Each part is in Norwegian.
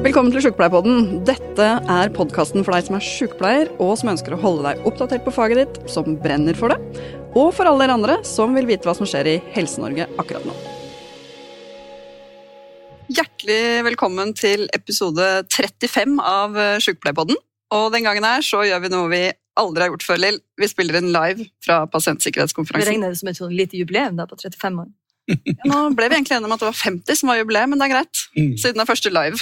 Velkommen til Sjukepleierpodden. Dette er podkasten for deg som er sjukepleier, og som ønsker å holde deg oppdatert på faget ditt, som brenner for det, og for alle dere andre som vil vite hva som skjer i Helse-Norge akkurat nå. Hjertelig velkommen til episode 35 av Sjukepleierpodden. Og den gangen her så gjør vi noe vi aldri har gjort før, Lill. Vi spiller en live fra Vi pasientsikkerhetskonferansen. regner det som et sånn lite jubileum da, på 35 år. Ja, nå ble vi egentlig enige om at det var 50 som var jubileum, men det er greit. Mm. Siden det er første live,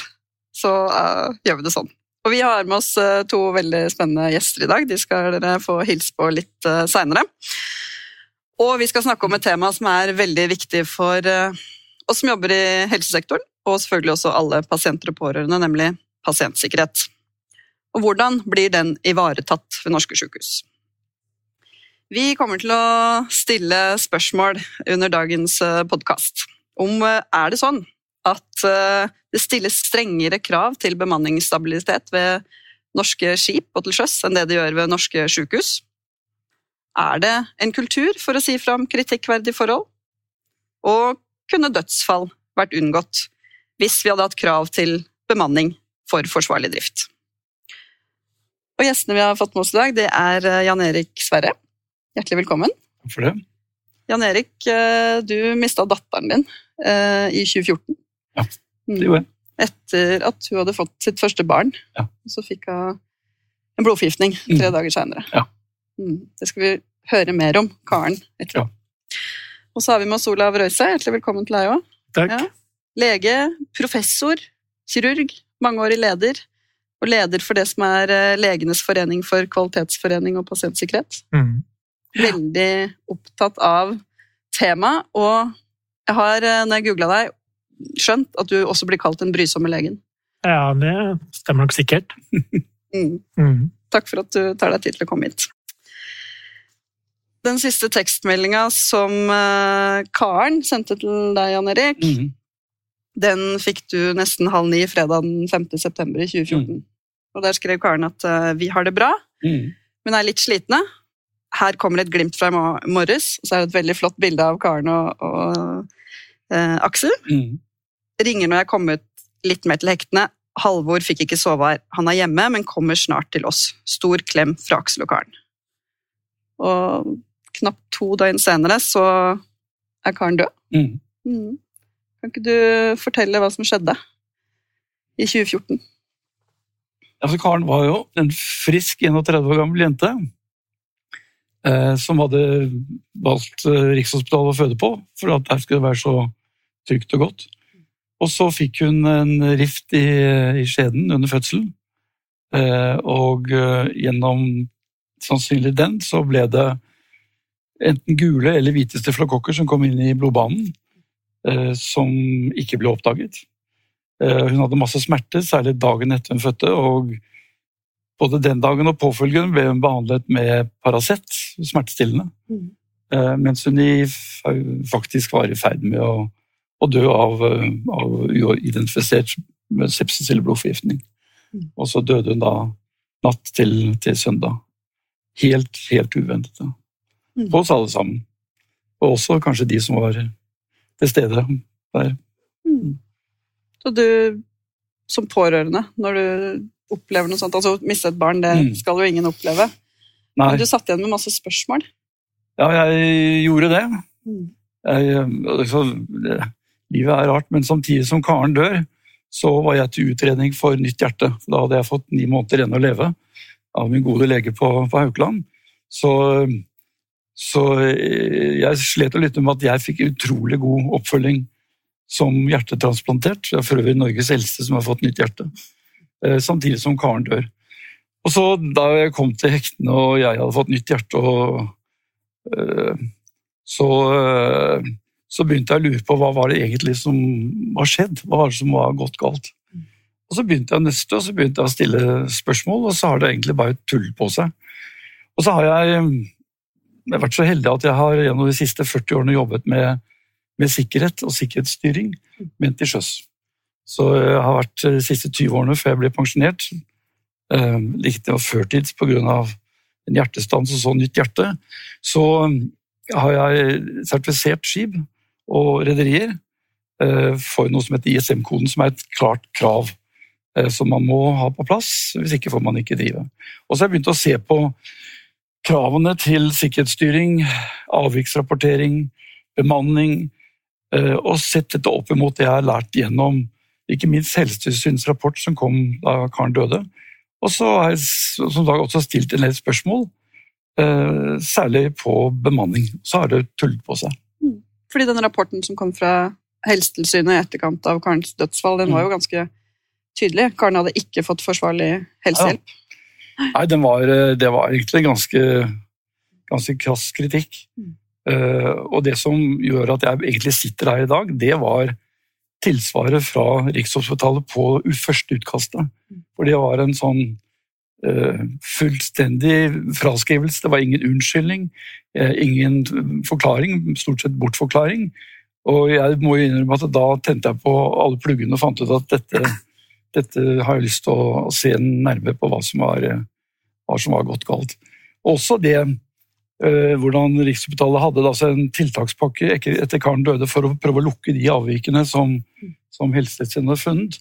så uh, gjør vi det sånn. Og vi har med oss eh, to veldig spennende gjester i dag. De skal dere få hilse på litt uh, seinere. Og vi skal snakke om et tema som er veldig viktig for eh, oss som jobber i helsesektoren, og selvfølgelig også alle pasienter og pårørende, nemlig pasientsikkerhet. Og hvordan blir den ivaretatt ved norske sykehus? Vi kommer til å stille spørsmål under dagens podkast om eh, er det sånn at eh, det stilles strengere krav til bemanningsstabilitet ved norske skip og til sjøs enn det det gjør ved norske sykehus? Er det en kultur for å si fram kritikkverdige forhold? Og kunne dødsfall vært unngått hvis vi hadde hatt krav til bemanning for forsvarlig drift? Og gjestene vi har fått med oss i dag, det er eh, Jan Erik Sverre. Hjertelig velkommen. Takk for det. Jan Erik, eh, du mista datteren din i 2014. Ja, Mm. Det gjorde jeg. Etter at hun hadde fått sitt første barn. Ja. Så fikk hun en blodforgiftning tre Mm. dager seinere. Ja. Det skal vi høre mer om, Karen. etterpå. Ja. Og så har vi med oss Olav Røise. Hjertelig velkommen til deg òg. Ja. Lege, professor, kirurg, mangeårig leder. Og leder for det som er eh, Legenes forening for kvalitetsforening og pasientsikkerhet Mm. veldig opptatt av temaet, og jeg har, eh, når jeg googla deg, skjønt at du også blir kalt den brysomme legen. Ja, det stemmer nok sikkert. Mm. Mm. Takk for at du tar deg tid til å komme hit. Den siste tekstmeldinga som eh, Karen sendte til deg, Jan Erik, mm. den fikk du nesten halv ni fredag den 5. september i 2014. Og der skrev Karen at eh, vi har det bra, Mhm. men er litt slitne. Her kommer et glimt fra i morges, og så er det et veldig flott bilde av Karen og, og eh, Aksel. Mhm. Ringer når jeg kommer ut litt mer til hektene. Halvor fikk ikke sove her. Han er hjemme, men kommer snart til oss. Stor klem fra Aksel og Karen. Og knapt to døgn senere så er Karen død. Mm. Mm. Kan ikke du fortelle hva som skjedde i 2014? Altså, Karen var jo en frisk 31 år gammel jente eh, som hadde valgt eh, Rikshospitalet å føde på, for at der skulle det være så trygt og godt. Og så fikk hun en rift i, i skjeden under fødselen, eh, og eh, gjennom sannsynlig den så ble det enten gule eller hvite steflokokker som kom inn i blodbanen, eh, som ikke ble oppdaget. Eh, Hun hadde masse smerte, særlig dagen etter hun fødte, og både den dagen og påfølgende ble hun behandlet med Paracet, smertestillende, Mm. Eh, mens hun faktisk var i ferd med å, å dø av, eh, av uidentifisert sepsis eller blodforgiftning. Mm. Og så døde hun da natt til, til søndag. Helt, helt uventet. da. Mm. På oss alle sammen. Og også kanskje de som var til stede der. Mm. Så du, som pårørende, når du opplever noe sånt Altså å miste et barn, det skal jo ingen oppleve. Nei, Men du satt igjen med masse spørsmål. ja, jeg gjorde det. Mm. Jeg, altså, det, livet er rart, men samtidig som Karen dør, så var jeg til utredning for nytt hjerte. Da hadde jeg fått ni måneder igjen å leve av min gode lege på, på Haukeland. Så, så jeg slet å lytte med at jeg fikk utrolig god oppfølging som hjertetransplantert. Jeg er for øvrig Norges eldste som har fått nytt hjerte. Eh, Samtidig som Karen dør. Og så Da jeg kom til hektene og jeg hadde fått nytt hjerte, og, eh, så, eh, så begynte jeg å lure på hva var det egentlig som var skjedd. Hva var det som var gått galt? Og Så begynte jeg å nøste og så begynte jeg å stille spørsmål, og så har det egentlig bare tull på seg. Og så har jeg, jeg har vært så heldig at jeg har gjennom de siste 40 årene jobbet med, med sikkerhet og sikkerhetsstyring, men til sjøs. Så jeg har vært de siste 20 årene før jeg ble pensjonert. Eh, likte jeg førtids pga. en hjertestans og så nytt hjerte. Så har jeg sertifisert skip og rederier får for noe som heter ISM-koden, som er et klart krav eh, som man må ha på plass, hvis ikke får man ikke drive. Og så har jeg begynt å se på kravene til sikkerhetsstyring, avviksrapportering, bemanning, eh, og sett dette opp imot det jeg har lært gjennom ikke minst Helsetilsynets rapport som kom da karen døde. Og så har jeg som dag også stilt en del spørsmål, eh, særlig på bemanning. Så har det tullet på seg. Fordi den rapporten som kom fra Helsetilsynet i etterkant av Karens dødsfall, den var jo ganske tydelig. Karen hadde ikke fått forsvarlig helsehjelp. Nei, den var, eh, det var egentlig ganske, ganske krass kritikk. Mm. Uh, og det som gjør at jeg egentlig sitter her i dag, det var tilsvaret fra Rikshospitalet på første utkastet. Mm. For det var en sånn fullstendig fraskrivelse. Det var ingen unnskyldning, eh, ingen forklaring, stort sett bortforklaring. Og jeg må innrømme at da tente jeg på alle pluggene og fant ut at dette, dette har jeg lyst til å se nærmere på hva som var, eh, hva som var gått galt. Også det eh, hvordan Rikshospitalet hadde en tiltakspakke etter karen døde for å prøve å lukke de avvikene som, som Helsetilsynet hadde funnet.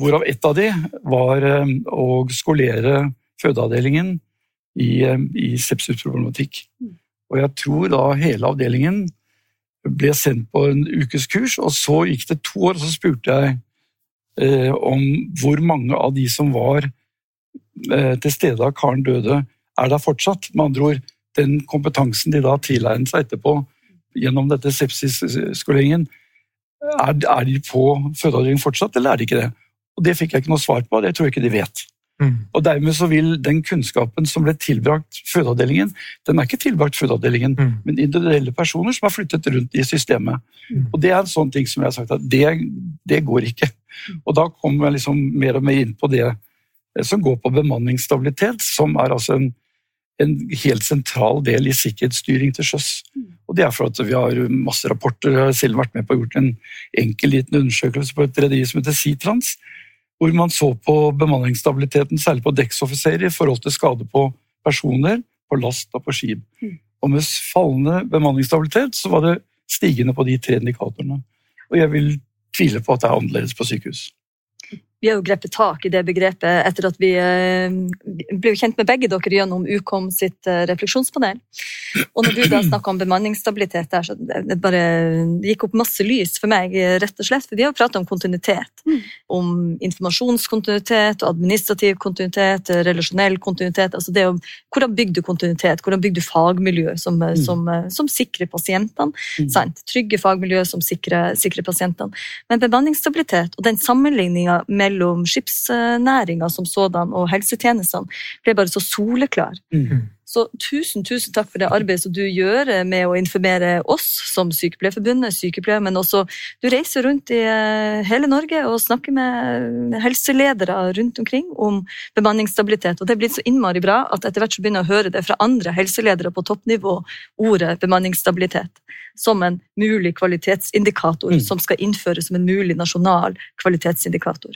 Hvorav ett av de var eh, å skolere fødeavdelingen i, eh, i sepsisproblematikk. Og jeg tror da hele avdelingen ble sendt på en ukes kurs, og så gikk det to år, og så spurte jeg eh, om hvor mange av de som var eh, til stede da karen døde, er der fortsatt. Med andre ord, den kompetansen de da tilegnet seg etterpå gjennom dette sepsisskoleringen, er, er de på fødeavdelingen fortsatt, eller er de ikke det? Og Det fikk jeg ikke noe svar på, det tror jeg ikke de vet. Mm. Og Dermed så vil den kunnskapen som ble tilbrakt fødeavdelingen, den er ikke tilbrakt fødeavdelingen, Mm. men individuelle personer som har flyttet rundt i systemet. Mm. Og Det er en sånn ting som jeg har sagt at det, det går ikke. Og da kommer jeg liksom mer og mer inn på det eh, som går på bemanningsstabilitet, som er altså en, en helt sentral del i sikkerhetsstyring til sjøs. Og det er for at vi har masse rapporter. Jeg har selv vært med på å gjort en enkel liten undersøkelse på et rederi som heter Seatrans, hvor man så på bemanningsstabiliteten, særlig på dekksoffiserer, i forhold til skade på personer, på last og på skip. Mm. Og med fallende bemanningsstabilitet så var det stigende på de tre indikatorene. Og jeg vil tvile på at det er annerledes på sykehus. Vi har jo grepet tak i det begrepet etter at vi eh, ble kjent med begge dere gjennom Ukom sitt eh, refleksjonspanel. Og når du da snakker om bemanningsstabilitet der, så det bare det gikk opp masse lys for meg, rett og slett. For vi har jo pratet om kontinuitet. Mm. Om informasjonskontinuitet, administrativ kontinuitet, eh, relasjonell kontinuitet. altså det å, Hvordan bygger du kontinuitet? Hvordan bygger du fagmiljø som, Mm. som, som sikrer pasientene? Mm. Sant? Trygge fagmiljø som sikrer, sikrer pasientene. Men bemanningsstabilitet og den sammenligninga mellom skipsnæringa som sådan og helsetjenestene ble bare så soleklar. Mm. Så tusen, tusen takk for det arbeidet som du gjør med å informere oss som Sykepleierforbundet, sykepleiere, men også du reiser rundt i eh, hele Norge og snakker med helseledere rundt omkring om bemanningsstabilitet. Og det er blitt så innmari bra at etter hvert så begynner jeg å høre det fra andre helseledere på toppnivå, ordet bemanningsstabilitet, som en mulig kvalitetsindikator Mm. som skal innføres som en mulig nasjonal kvalitetsindikator.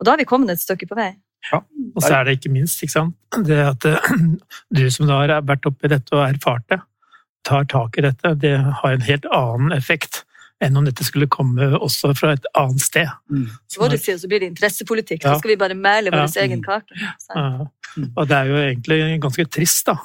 Og da har vi kommet et stykke på vei. Og så er det ikke minst ikke sant? det at du som da har vært oppi dette og erfart det, tar tak i dette, det har en helt annen effekt enn om dette skulle komme også fra et annet sted. Mm. Så vår side så blir det interessepolitikk. Ja. Så skal vi bare mæle vår Ja. egen kake. Ja. Mm. Og det er jo egentlig ganske trist, da.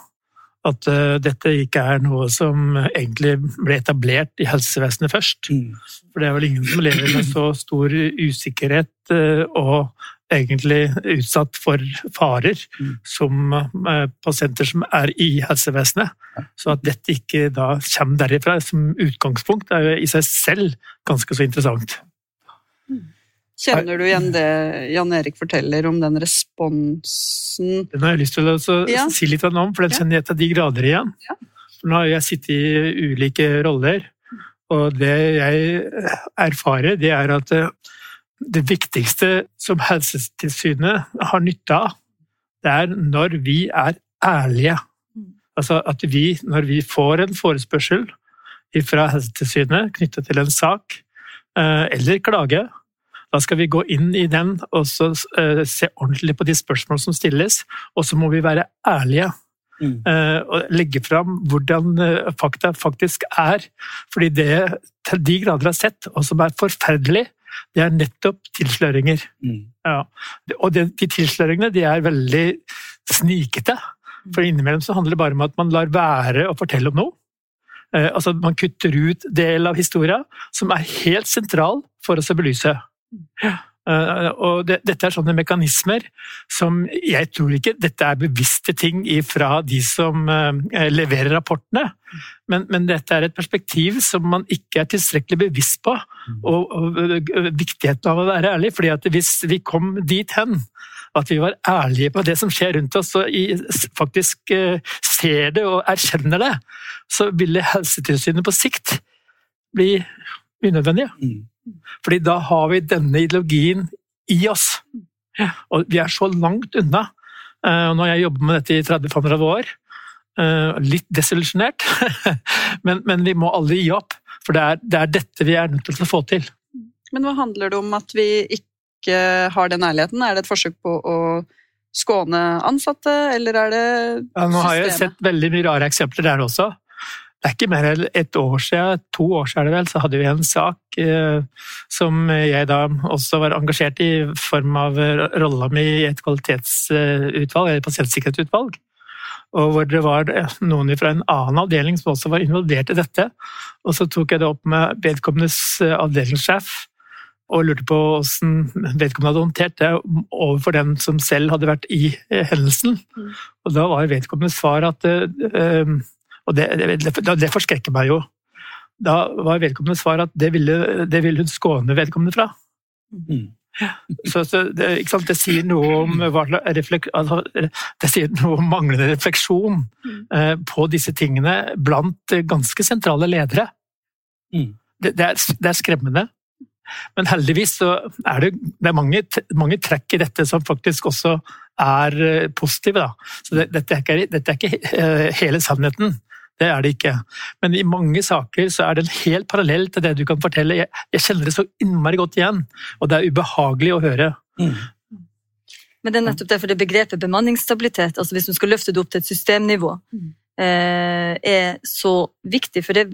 At uh, dette ikke er noe som egentlig ble etablert i helsevesenet først. Mm. For det er vel ingen som lever med så stor usikkerhet uh, og egentlig utsatt for farer Mm. som eh, pasienter som er i helsevesenet. Så at dette ikke da kommer derifra som utgangspunkt, er jo i seg selv ganske så interessant. Kjenner du igjen det Jan Erik forteller om den responsen Den har jeg lyst til å Ja. si litt om, for den kjenner jeg til de grader igjen. Ja. For nå har jeg sittet i ulike roller, og det jeg erfarer, det er at eh, det viktigste som Helsetilsynet har nytte av, det er når vi er ærlige. Mm. Altså at vi, når vi får en forespørsel fra Helsetilsynet knyttet til en sak, eh, eller klage, da skal vi gå inn i den og så eh, se ordentlig på de spørsmål som stilles, og så må vi være ærlige. Mm. eh, Og legge fram hvordan fakta faktisk er. Fordi det til de grader har sett, og som er forferdelig, det er nettopp tilsløringer. Mm. Ja. Og det, de tilsløringene de er veldig snikete. For innimellom så handler det bare om at man lar være å fortelle om noe. Eh, altså Man kutter ut del av historia som er helt sentral for oss å belyse. Eh, og det, dette er sånne mekanismer som jeg tror ikke Dette er bevisste ting fra de som eh, leverer rapportene, men, men, dette er et perspektiv som man ikke er tilstrekkelig bevisst på. Og, og og viktigheten av å være ærlig. fordi at hvis vi kom dit hen at vi var ærlige på det som skjer rundt oss, og faktisk ser det og erkjenner det, så ville Helsetilsynet på sikt bli unødvendige. Mm. Fordi da har vi denne ideologien i oss. Og vi er så langt unna. Eh, nå har jeg jobbet med dette i 30-35 år. Eh, litt desillusjonert, men, men, vi må alle gi opp. For det er, det er, dette vi er nødt til å få til. Men hva handler det om at vi ikke har den ærligheten? Er det et forsøk på å skåne ansatte, eller er det systemet? Ja, nå har jeg sett veldig mye rare eksempler der også det er ikke mer enn et år siden, to år siden vel, så hadde vi en sak eh, som jeg da også var engasjert i i form av rolla mi i et kvalitetsutvalg, eller pasientsikkerhetsutvalg. Og hvor det var noen fra en annen avdeling som også var involvert i dette. Og så tok jeg det opp med vedkommendes eh, avdelingssjef og lurte på hvordan vedkommende hadde håndtert det overfor den som selv hadde vært i eh, hendelsen. Mm. Og da var vedkommendes svar at uh, og det, det, det forskrekker meg jo. Da var vedkommende svar at det ville, det ville hun skåne vedkommende fra. Mm. Så, så det, det, sier noe om altså, det sier noe om manglende refleksjon mm. eh, på disse tingene blant ganske sentrale ledere. Mm. Det, det, er, det, er, skremmende. Men heldigvis så er det, det er mange, mange, trekk i dette som faktisk også er eh, positive. Da. Så dette er, ikke, dette er ikke eh, hele sannheten. Det er det ikke. Men i mange saker så er det helt parallell til det du kan fortelle. Jeg, jeg kjenner det så innmari godt igjen, og det er ubehagelig å høre. Mm. Men det er nettopp derfor det begrepet bemanningsstabilitet, altså hvis du skal løfte det opp til et systemnivå, mm. Eh, er så viktig. For det,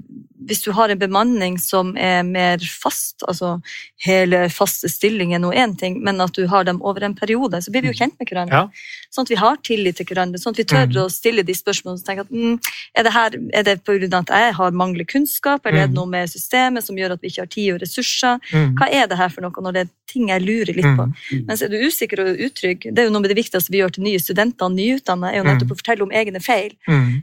hvis du har en bemanning som er mer fast, altså hele faste stillinger er nå én ting, men at du har dem over en periode, så blir vi jo mm. kjent med hverandre. Ja. Sånn at vi har tillit til hverandre, sånn at vi tør mm. å stille de spørsmålene og tenke at mm, er det her, er det av at jeg har mangler kunnskap, eller er det mm. noe med systemet som gjør at vi ikke har tid og ressurser? Mm. Hva er det her for noe, når det er ting jeg lurer litt på? Mens er du usikker og utrygg, det er jo noe med det viktigste vi gjør til nye studenter og nyutdannede, er jo nettopp å fortelle om egne feil.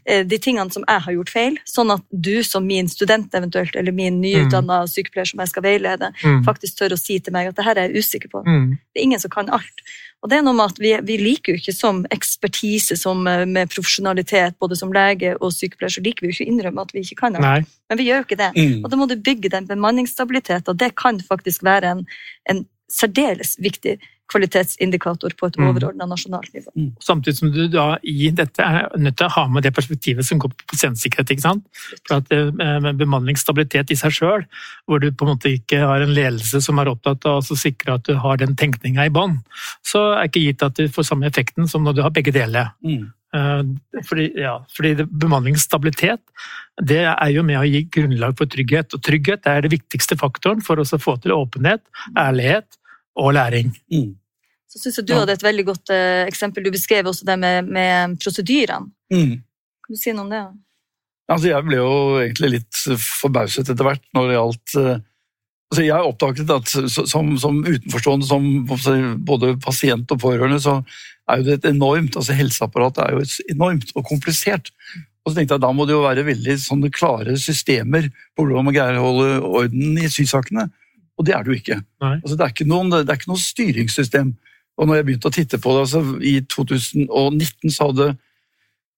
Eh, de tingene som jeg har gjort feil, sånn at du som min student eventuelt, eller min nyutdanna mm. sykepleier som jeg skal veilede, mm. faktisk tør å si til meg at det her er jeg usikker på. Mm. Det er ingen som kan alt. Og det er noe med at vi, vi liker jo ikke som ekspertise, som eh, med profesjonalitet, både som lege og sykepleier, så liker vi jo ikke å innrømme at vi ikke kan alt. Men vi gjør jo ikke det. Mm. Og da må du bygge den bemanningsstabiliteten, og det kan faktisk være en, en særdeles viktig kvalitetsindikator på et mm. overordna nasjonalt nivå. Mm. Samtidig som du da i dette er nødt til å ha med det perspektivet som går på pasientsikkerhet. ikke sant? For at eh, Bemanningsstabilitet i seg sjøl, hvor du på en måte ikke har en ledelse som er opptatt av å sikre at du har den tenkninga i bånn, så er ikke gitt at du får samme effekten som når du har begge deler. Mm. Eh, fordi, ja, fordi bemanningsstabilitet det er jo med å gi grunnlag for trygghet. Og trygghet er det viktigste faktoren for å få til åpenhet, ærlighet og læring. Mm. Så syns jeg du hadde et veldig godt uh, eksempel. Du beskrev også det med, med prosedyrene. Mm. Kan du si noe om det? Altså, jeg ble jo egentlig litt forbauset etter hvert når det gjaldt uh, altså, Jeg oppdaget at som, som utenforstående, som både pasient og pårørende, så er jo det et enormt altså Helseapparatet er jo enormt og komplisert. Og så tenkte jeg Da må det jo være veldig sånne klare systemer på hvordan man greier å holde orden i sysakene. Og det er det jo ikke. Altså, det, er ikke noen, det er ikke noe styringssystem. Og når jeg begynte å titte på det, altså, I 2019 så hadde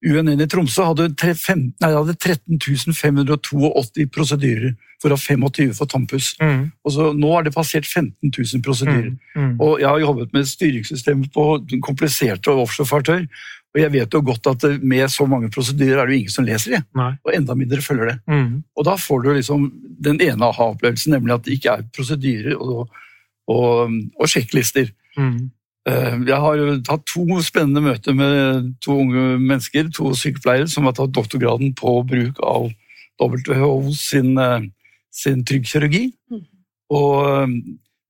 UNN i Tromsø hadde 13, nei, hadde 13 582 prosedyrer, hvorav 25 for Tampus. Mm. Og så, nå er det passert 15 000 prosedyrer. Mm. Mm. Og jeg har jobbet med styringssystemet på kompliserte offshorefartøyer, og jeg vet jo godt at med så mange prosedyrer er det jo ingen som leser det. Nei. Og enda mindre følger det. Mm. Og da får du liksom den ene aha-opplevelsen, nemlig at det ikke er prosedyrer og, og, og sjekklister. Mm. Eh, jeg har jo tatt to spennende møter med to unge mennesker, to sykepleiere, som har tatt doktorgraden på bruk av WHO sin, eh, sin trygg kirurgi. Mm. Og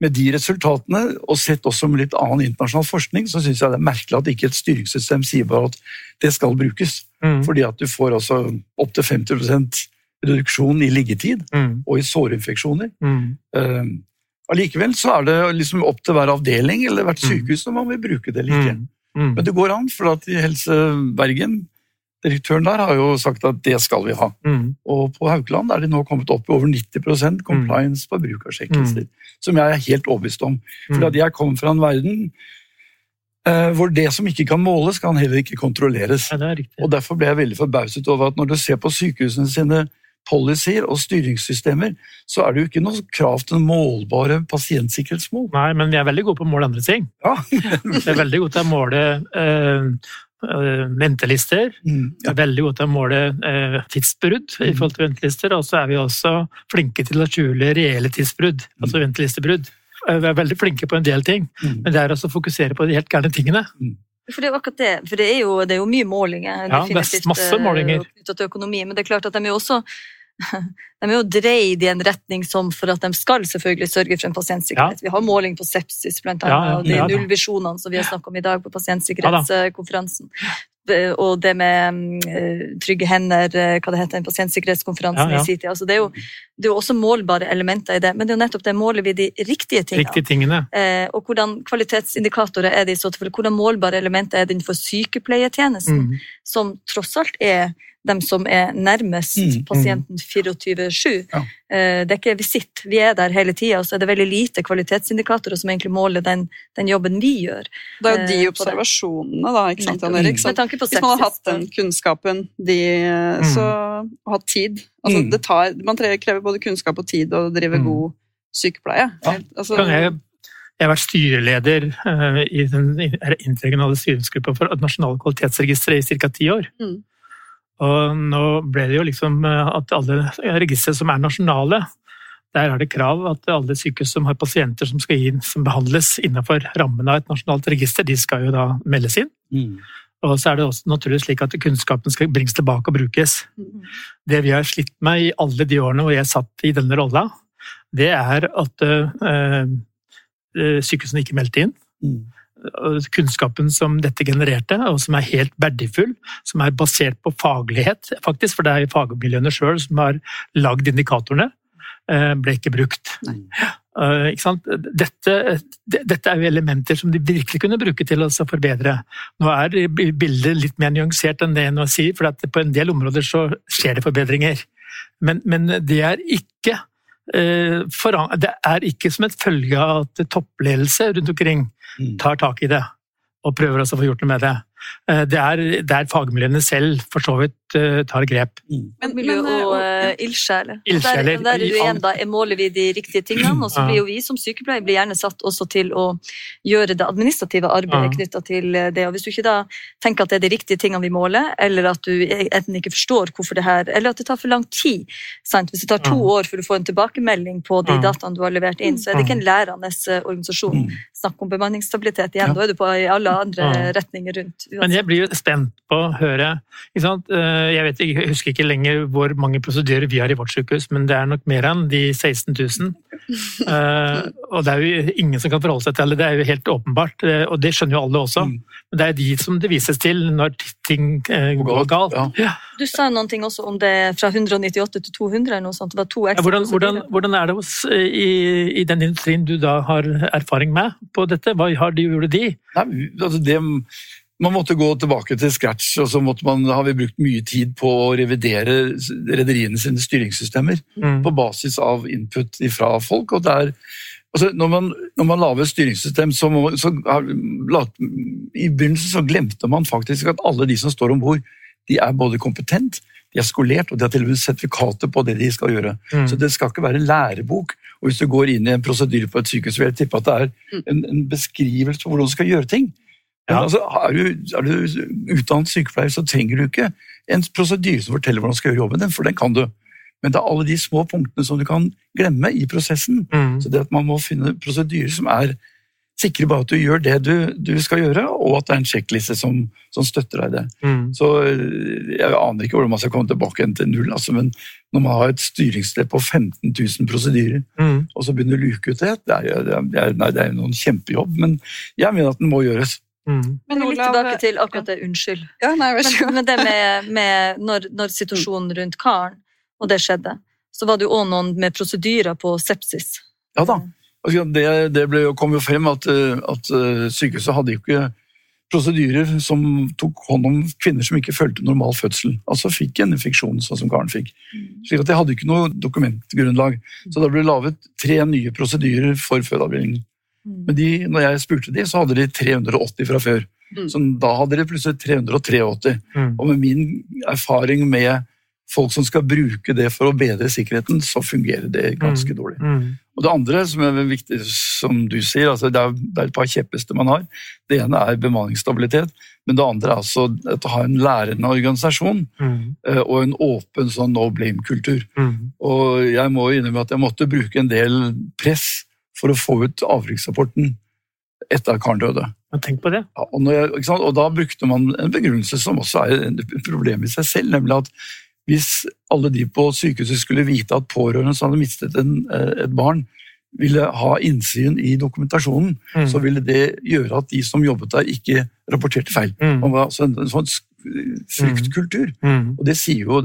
med de resultatene, og sett også med litt annen internasjonal forskning, så syns jeg det er merkelig at ikke et styringssystem sier bare at det skal brukes. Mm. Fordi at du får altså opptil 50% reduksjon i liggetid Mm. og i sårinfeksjoner. Mm. Eh, Allikevel så er det liksom opp til hver avdeling eller hvert Mm. sykehus om man vil bruke det eller ikke. Mm. Mm. Men det går an, for at i Helse Bergen, direktøren der, har jo sagt at det skal vi ha. Mm. Og på Haukeland er de nå kommet opp i over 90% compliance på bruk av sjekklister. Som jeg er helt overbevist om. For Mm. at jeg kommer fra en verden eh, hvor det som ikke kan måles, kan heller ikke kontrolleres. Ja. Og Derfor ble jeg veldig forbauset over at når du ser på sykehusene sine policyer og styringssystemer, så er det jo ikke noe krav til målbare pasientsikkerhetsmål. Nei, men vi er veldig gode på å måle andre ting. Ja. Vi er veldig gode til å måle eh, ventelister. Mm, Vi er veldig gode til å måle eh, tidsbrudd i forhold til ventelister, og så er vi også flinke til å skjule reelle tidsbrudd, altså ventelistebrudd. Eh, Vi er veldig flinke på en del ting, Mm. men det er også å fokusere på de helt gærne tingene. For det er jo akkurat det. For det er jo, det er jo mye målinger. Ja, det er masse målinger. Knytta til økonomi. Men det er klart at de er jo også de er jo dreid i en retning som for at de skal selvfølgelig sørge for en pasientsikkerhet. Vi har måling på sepsis, blant annet, Ja, ja, og de ja nullvisjonene som vi har snakket om i dag på pasientsikkerhetskonferansen. Og det med mm, trygge hender, eh, hva det heter, en pasientsikkerhetskonferansen Ja, ja. i sin tid. Altså, det, er jo, det er jo også målbare elementer i det, men det er jo nettopp det måler vi de riktige tingene. Riktige tingene. Eh, og hvordan kvalitetsindikatorer er det i så tilfelle? Hvordan målbare elementer er det innenfor sykepleietjenesten, Mm. som tross alt er dem som er nærmest Mm, mm. pasienten 24-7. Ja. Eh, det er ikke visitt, vi er der hele tida, og så er det veldig lite kvalitetsindikatorer som egentlig måler den, den jobben vi gjør. Det er jo de Eh, observasjonene, da, ikke sant, Jan Erik? Tanke på hvis man har hatt den kunnskapen, de, så, og hatt tid altså, Mm. det tar, Man krever både kunnskap og tid å drive Mm. god sykepleie. Ja. Altså, Kan jeg, jeg har vært styreleder eh, i den interregionale styringsgruppa for Nasjonale kvalitetsregistre i ca. ti år. Mm. Og nå ble det jo liksom eh, at alle registre som er nasjonale, der er det krav at alle sykehus som har pasienter som skal inn, som behandles innenfor rammen av et nasjonalt register, de skal jo da meldes inn. mm, Og så er det også naturlig slik at kunnskapen skal bringes tilbake og brukes. Mm. Det vi har slitt med i alle de årene hvor jeg satt i denne rolla, det er at øh, øh, sykehusene ikke meldte inn. mm. Kunnskapen som dette genererte, og som er helt verdifull, som er basert på faglighet, faktisk, for det er fagmiljøene sjøl som har lagd indikatorene, eh, ble ikke brukt. Eh, ikke sant? Dette, dette er jo elementer som de virkelig kunne bruke til å forbedre. Nå er bildet litt mer nyansert enn det jeg nå sier, for at på en del områder så skjer det forbedringer. Men, men det er ikke Det er ikke som et følge av at toppledelse rundt omkring Mm. tar tak i det og prøver å få gjort noe med det. Eh, Det er fagmiljøene selv for så vidt eh, tar grep. Mm. Men- men, eh, og eh, ildsjeler. Der, der er du igjen, da, er måler vi de riktige tingene, og så blir jo vi som sykepleiere blir gjerne satt også til å gjøre det administrative arbeidet knytta til eh, det. Og hvis du ikke da tenker at det er de riktige tingene vi måler, eller at du enten ikke forstår hvorfor det her, eller at det tar for lang tid. Sant? Hvis det tar to år før du får en tilbakemelding på de dataene du har levert inn, så er det ikke en lærende eh, organisasjon. Mm. Snakk om bemanningsstabilitet igjen, da er du på i alle andre retninger rundt. Men jeg blir jo spent på å høre ikke sant? Eh, Jeg, vet, jeg husker ikke lenger hvor mange prosedyrer vi har i vårt sykehus, men det er nok mer enn de 16 000. Eh, og det er jo ingen som kan forholde seg til det, det er jo helt åpenbart. eh, Og det skjønner jo alle også. Mm. Men det er de som det vises til når ting går galt. Ja. Du sa noen ting også om det fra 198 til 200 eller noe sånt. Det var to Ja, Hvordan, hvordan, hvordan er det hos, i, i den industrien du da har erfaring med på dette? Hva har de, gjorde de? Nei, altså det, man måtte gå tilbake til scratch, og så måtte man, har vi brukt mye tid på å revidere rederiene sine styringssystemer Mm. på basis av input fra folk. og det er Altså, når, man, når man lager et styringssystem, så, må, så I begynnelsen så glemte man faktisk at alle de som står om bord, de er både kompetent, de er skolert og de har til og med sertifikater på det de skal gjøre. Mm. Så det skal ikke være lærebok. Og hvis du går inn i en prosedyre på et sykehus, vil jeg tippe at det er en, en beskrivelse på hvordan du skal gjøre ting. Ja. altså, er, du, er du utdannet sykepleier, så trenger du ikke en prosedyre som forteller hvordan du skal gjøre jobben din, for den kan du. Men det er alle de små punktene som du kan glemme i prosessen. Mm. Så det at man må finne prosedyrer som er sikre bare at du gjør det du, du skal gjøre, og at det er en sjekkliste som, som støtter deg i det. Mm. Så øh, jeg aner ikke hvordan man skal komme tilbake igjen til null, altså, men når man har et styringssted på 15 000 prosedyrer, Mm. og så begynner å luke ut det, det er jo noen kjempejobb, men jeg mener at den må gjøres. Mm. Men litt tilbake til akkurat det, unnskyld. Ja, nei, vær så Men, god. men det med, med når, når situasjonen rundt karen, og det skjedde, så var det jo òg noen med prosedyrer på sepsis. Ja da. Altså, Det, det ble, kom jo frem at, øh, at øh, sykehuset hadde jo ikke prosedyrer som tok hånd om kvinner som ikke følte normal fødsel, altså fikk en infeksjon sånn som Karen fikk. Slik at de hadde ikke noe dokumentgrunnlag. Så da ble laget tre nye prosedyrer for fødeavdelingen. Men de, når jeg spurte de, så hadde de 380 fra før. Mm. Så da hadde de plutselig 383. Mm. Og med min erfaring med folk som skal bruke det for å bedre sikkerheten, så fungerer det ganske dårlig. Mm. Og det andre som er viktig, som du sier, altså det, er, det er et par kjepphester man har. Det ene er bemanningsstabilitet, men det andre er altså å ha en lærende organisasjon Mm. eh, og en åpen sånn no blame-kultur. Mm. Og jeg må innrømme at jeg måtte bruke en del press for å få ut avriksrapporten etter at Karen døde. Men tenk på det. Ja, og, når jeg, og da brukte man en begrunnelse som også er et problem i seg selv, nemlig at hvis alle de på sykehuset skulle vite at pårørende som hadde mistet en, eh, et barn, ville ha innsyn i dokumentasjonen, Mm. så ville det gjøre at de som jobbet der, ikke rapporterte feil. Mm. Det var altså en, en sånn fryktkultur. Mm. Og det sier jo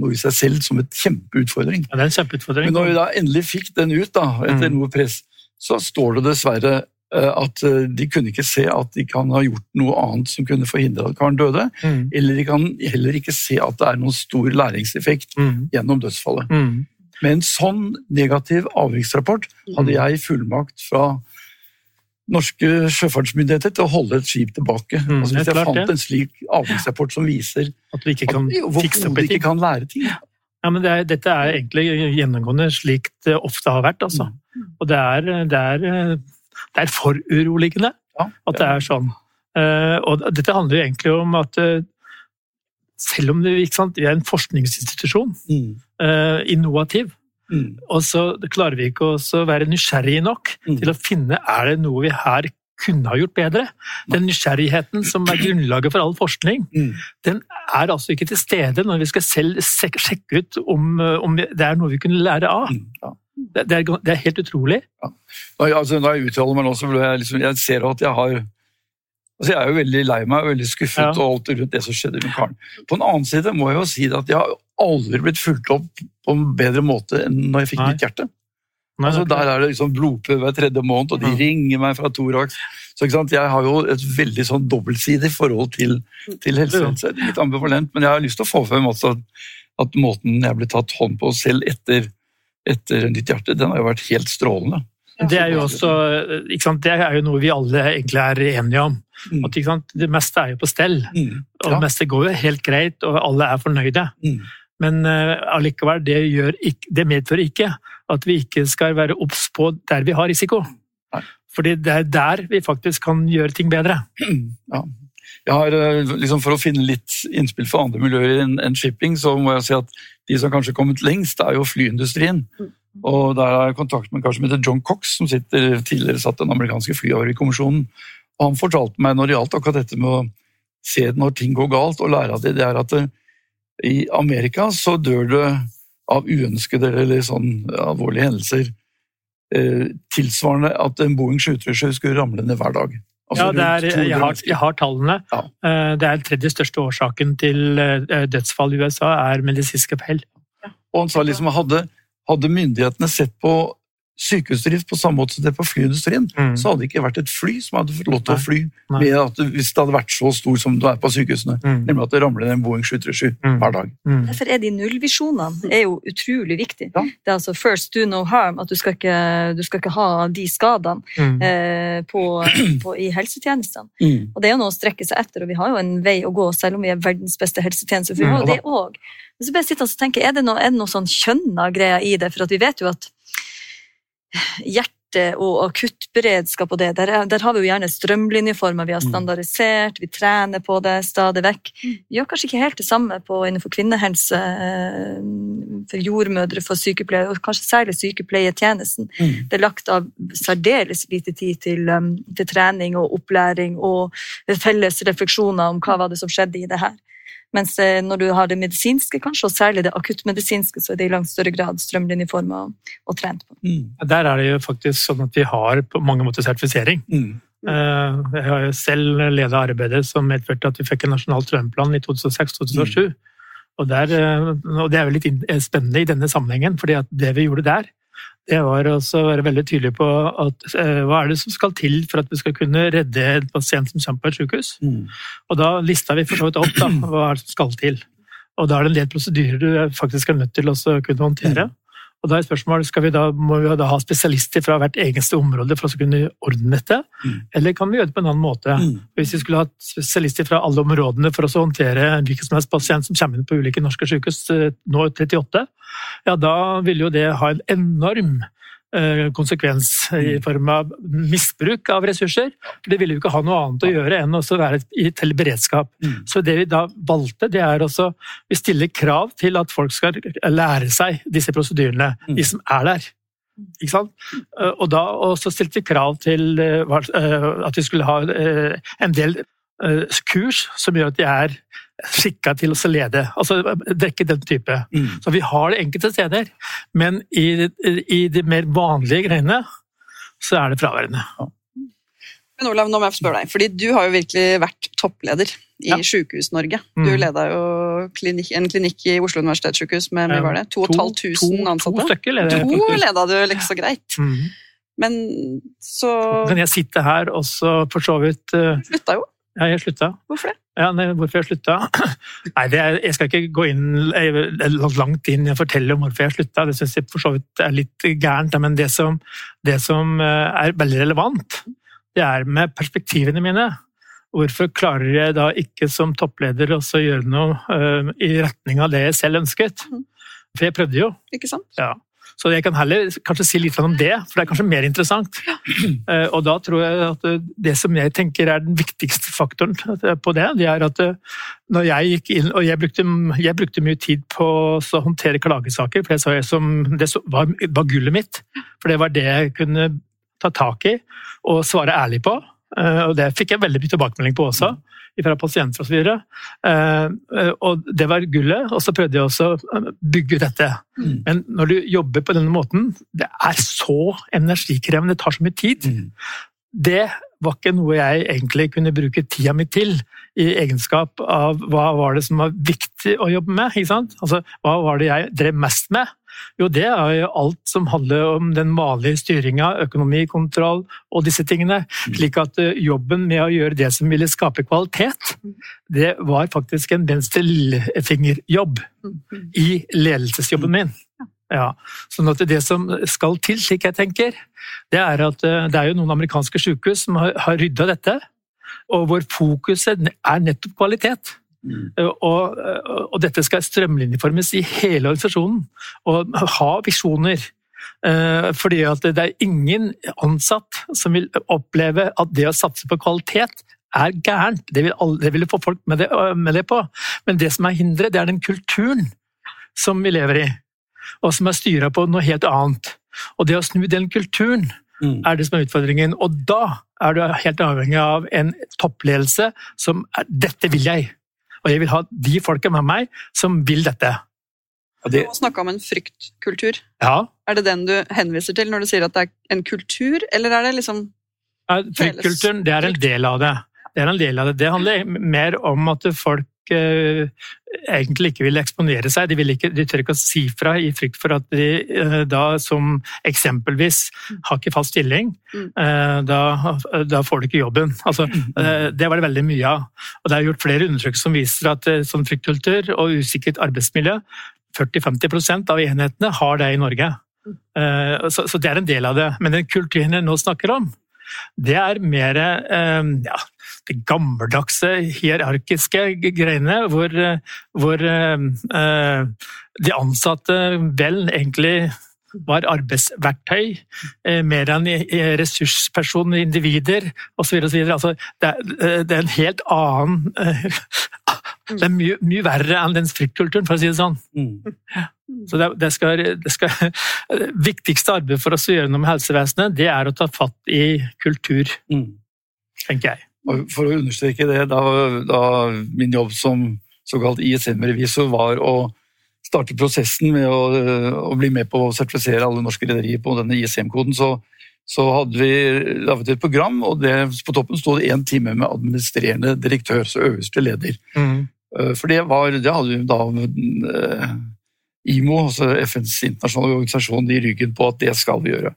noe i seg selv som et kjempeutfordring. Ja, det er en kjempeutfordring. Men når vi da endelig fikk den ut, da, etter Mm. noe press, så står det dessverre eh, at eh, de kunne ikke se at de kan ha gjort noe annet som kunne forhindre at Karen døde, Mm. eller de kan heller ikke se at det er noen stor læringseffekt Mm. gjennom dødsfallet. Mm. Med en sånn negativ avviksrapport hadde jeg fullmakt fra norske sjøfartsmyndigheter til å holde et skip tilbake. Mm, altså, hvis jeg klart fant en slik avviksrapport som viser At vi ikke at kan vi fikse opp ikke kan lære ting. Ja, men det er, dette er egentlig gjennomgående slik det ofte har vært. Altså. Og det er, det, er, det er for uroligende at det er sånn. Eh, og dette handler jo egentlig om at eh, selv om det sant, vi er en forskningsinstitusjon, Mm. eh, innovativ, Mm. og så klarer vi ikke å være nysgjerrige nok Mm. til å finne er det noe vi her kunne ha gjort bedre. Den nysgjerrigheten som er grunnlaget for all forskning, Mm. den er altså ikke til stede når vi skal selv sjekke ut om, eh, om det er noe vi kunne lære av. Mm. Ja. Det, det, er, det er helt utrolig. Når jeg, altså, når jeg uttaler meg nå, så jeg, liksom, jeg ser at jeg har altså Jeg er jo veldig lei meg og veldig skuffet Ja. og alt rundt det som skjedde med Karen. På en annen side må jeg jo si at jeg har aldri blitt fulgt opp på en bedre måte enn når jeg fikk Nei. nytt hjerte. Altså, er der er det liksom blodprøve hver tredje måned, og de Ja. ringer meg fra Thorax. Så? Jeg har jo et veldig sånn dobbeltsidig forhold til, til helse. Ja. Litt ambivalent, men jeg har lyst til å få frem også at, måten jeg ble tatt hånd på selv etter, etter nytt hjerte, den har jo vært helt strålende. Det er jo også sant? Det er jo noe vi alle egentlig er enige om. Mm. At, sant? Det meste er jo på stell. Mm. Og det meste går jo helt greit, og alle er fornøyde. Mm. Men eh, allikevel, det, gjør ikke, det medfører ikke at vi ikke skal være obs på der vi har risiko. Nei. Fordi det er der vi faktisk kan gjøre ting bedre. Ja. Jeg har, eh, liksom For å finne litt innspill for andre miljøer enn shipping, så må jeg si at de som kanskje har kommet lengst, er jo flyindustrien. Og der har jeg kontakt med en kar som heter John Cox, som sitter, tidligere satt den amerikanske flyhavarikommisjonen. Og han fortalte meg når det gjaldt akkurat dette med å se når ting går galt, og lære av det, det er at det, i Amerika så dør det av uønskede eller sånn alvorlige hendelser eh, tilsvarende at en Boeing 737 skulle ramle ned hver dag. Altså Ja, er, jeg, har, jeg har tallene. Ja. Eh, Det er den tredje største årsaken til eh, dødsfall i USA, er medisinske feil. Og han sa liksom hadde, hadde myndighetene sett på sykehusdrift på samme måte som det på flyindustrien, Mm. så hadde det ikke vært et fly som hadde fått lov til å fly Nei. med at det, hvis det hadde vært så stor som det er på sykehusene. Mm. Nemlig at det ramler ned en Boeing 737 Mm. hver dag. Mm. Derfor er de nullvisjonene er jo utrolig viktig. Ja. Det er altså first do no harm, at du skal ikke, du skal ikke ha de skadene Mm. eh, på, på, i helsetjenestene. Mm. Og det er jo noe å strekke seg etter, og vi har jo en vei å gå, selv om vi er verdens beste helsetjeneste. For vi har Mm, det også. Men så bare sitter og tenker, er det noe, er det noe sånn kjønna greier i det? For at vi vet jo at hjerte og akuttberedskap og det, der, er- der har vi jo gjerne strømlinjeformer, vi har Mm. standardisert, vi trener på det stadig vekk. Vi gjør kanskje ikke helt det samme på, innenfor kvinnehelse, eh, for jordmødre, for sykepleiere, og kanskje særlig sykepleietjenesten. Mm. Det er lagt av særdeles lite tid til, um, til trening og opplæring og felles refleksjoner om hva var det som skjedde i det her. Mens eh, når du har det medisinske, kanskje, og særlig det akuttmedisinske, så er det i langt større grad strømlinjeforma og, og trent på. Mm. Der er det jo faktisk sånn at vi har på mange måter sertifisering. Mm. Eh, Jeg har jo selv ledet arbeidet som medførte at vi fikk en nasjonal strømplan i 2006-2007. Og, eh, og det er jo litt spennende i denne sammenhengen, fordi det vi gjorde der, det var også å være veldig tydelig på at eh, hva er det som skal til for at vi skal kunne redde en pasient som kommer på et sykehus. Mm. Og da lista vi for så vidt opp da, hva er det som skal til. Og da er det en del prosedyrer du faktisk er nødt til å kunne håndtere. Og da er spørsmålet, skal vi da, Må vi da ha spesialister fra hvert eneste område for å kunne ordne dette, Mm. eller kan vi gjøre det på en annen måte? Mm. Hvis vi skulle hatt spesialister fra alle områdene for å håndtere hvilken som helst pasient som kommer inn på ulike norske sykehus, eh, nå 38, ja da ville jo det ha en enorm konsekvens i Mm. form av misbruk av ressurser. Det ville jo ikke ha noe annet å gjøre enn å være til beredskap. Mm. Så det vi da valgte, det er også Vi stiller krav til at folk skal lære seg disse prosedyrene, Mm. de som er der. Ikke sant? Eh, Og da og så stilte vi krav til eh, eh, at vi skulle ha eh, en del eh, kurs som gjør at de er skikka til å lede. Altså dekke den type. Mm. Så vi har det enkelte steder, men i, i de mer vanlige greiene så er det fraværende. Men Olav, nå må jeg få spørre deg, fordi du har jo virkelig vært toppleder i Ja. Sykehus-Norge. Du Mm. leda jo klinikk, en klinikk i Oslo universitetssykehus med mye var det? 2500 to, ansatte? To stykker leder jeg To leda du like så greit. Mm. Men så Kan jeg sitte her og så for så vidt uh, slutta jo. Ja, jeg slutta. Hvorfor det? Ja, nei, hvorfor jeg slutta? Nei, det er, Jeg skal ikke gå inn, langt inn og fortelle om hvorfor jeg slutta. Det syns jeg for så vidt er litt gærent. Men det som, det som eh, er veldig relevant, det er med perspektivene mine. Hvorfor klarer jeg da ikke som toppleder også å gjøre noe eh, i retning av det jeg selv ønsket? Mhm. For jeg prøvde jo. Ikke sant? Ja. Så jeg kan heller kanskje si litt om det, for det er kanskje mer interessant. Eh, Og da tror jeg at eh, det som jeg tenker er den viktigste faktoren eh, på det, det er at når jeg gikk inn Og jeg brukte, jeg brukte mye tid på å håndtere klagesaker, for det, så jeg som, det var, var gullet mitt. For det var det jeg kunne ta tak i og svare ærlig på. Eh, Og det fikk jeg veldig mye tilbakemelding på også, fra pasienter osv. Og det var gullet, og så prøvde jeg også å bygge dette. Mm. Men når du jobber på denne måten, det er så energikrevende, det tar så mye tid. Mm. Det var ikke noe jeg egentlig kunne bruke tida mi til, i egenskap av hva var det som var viktig å jobbe med. ikke sant? Altså, Hva var det jeg drev mest med? Jo, det er jo alt som handler om den vanlige styringa, økonomikontroll og disse tingene. Slik at eh, jobben med å gjøre det som ville skape kvalitet, det var faktisk en venstrefingerjobb i ledelsesjobben min. Ja, sånn at det som skal til, slik jeg tenker, det er at eh, det er jo noen amerikanske sykehus som har, har rydda dette, og hvor fokuset er nettopp kvalitet. Mm. Eh, Og, og dette skal strømlinjeformes i hele organisasjonen, og ha visjoner. Eh, Fordi at det er ingen ansatt som vil oppleve at det å satse på kvalitet er gærent. Det vil, alle, det vil få folk med det, med det på. Men det som er hinderet, det er den kulturen som vi lever i, og som er styra på noe helt annet. Og det å snu den kulturen Mm. er det som er utfordringen. Og da er du helt avhengig av en toppledelse som er 'dette vil jeg'. Og jeg vil ha de folka med meg som vil dette. Og det, Du snakka om en fryktkultur. Ja, Er det den du henviser til når du sier at det er en kultur, eller er det liksom Ja, Fryktkulturen det er en del av det. Det er en del av det. Det handler mer om at folk eh, egentlig ikke vil eksponere seg. De, vil ikke, de tør ikke å si fra i frykt for at de eh, da som eksempelvis har ikke fast stilling, Mm. eh, da, da får du ikke jobben. Altså, eh, det var det veldig mye av. Og det er gjort flere undersøkelser som viser at sånn fryktkultur og usikkert arbeidsmiljø 40-50% av enhetene har det i Norge. Eh, Så, så det er en del av det. Men den kulturen jeg nå snakker om, det er mer ja, det gammeldagse, hierarkiske greiene, hvor, hvor eh, eh, de ansatte vel egentlig var arbeidsverktøy, eh, mer enn ressurspersoner, individer osv. Altså, det, det er en helt annen Det er mye, mye verre enn den fryktkulturen, for å si det sånn. Mm. Så det, det, skal, det, skal, det viktigste arbeidet for oss å gjøre noe med helsevesenet, det er å ta fatt i kultur, Mm. tenker jeg. Og for å understreke det, da, da min jobb som såkalt ISM-revisor var å starte prosessen med å, å bli med på å sertifisere alle norske rederier på denne ISM-koden, så, så hadde vi laget et program, og det, på toppen sto det én time med administrerende direktør, så øverste leder. Mm. For det, var, det hadde vi da eh, IMO, altså FNs internasjonale organisasjon, i ryggen på at det skal vi gjøre.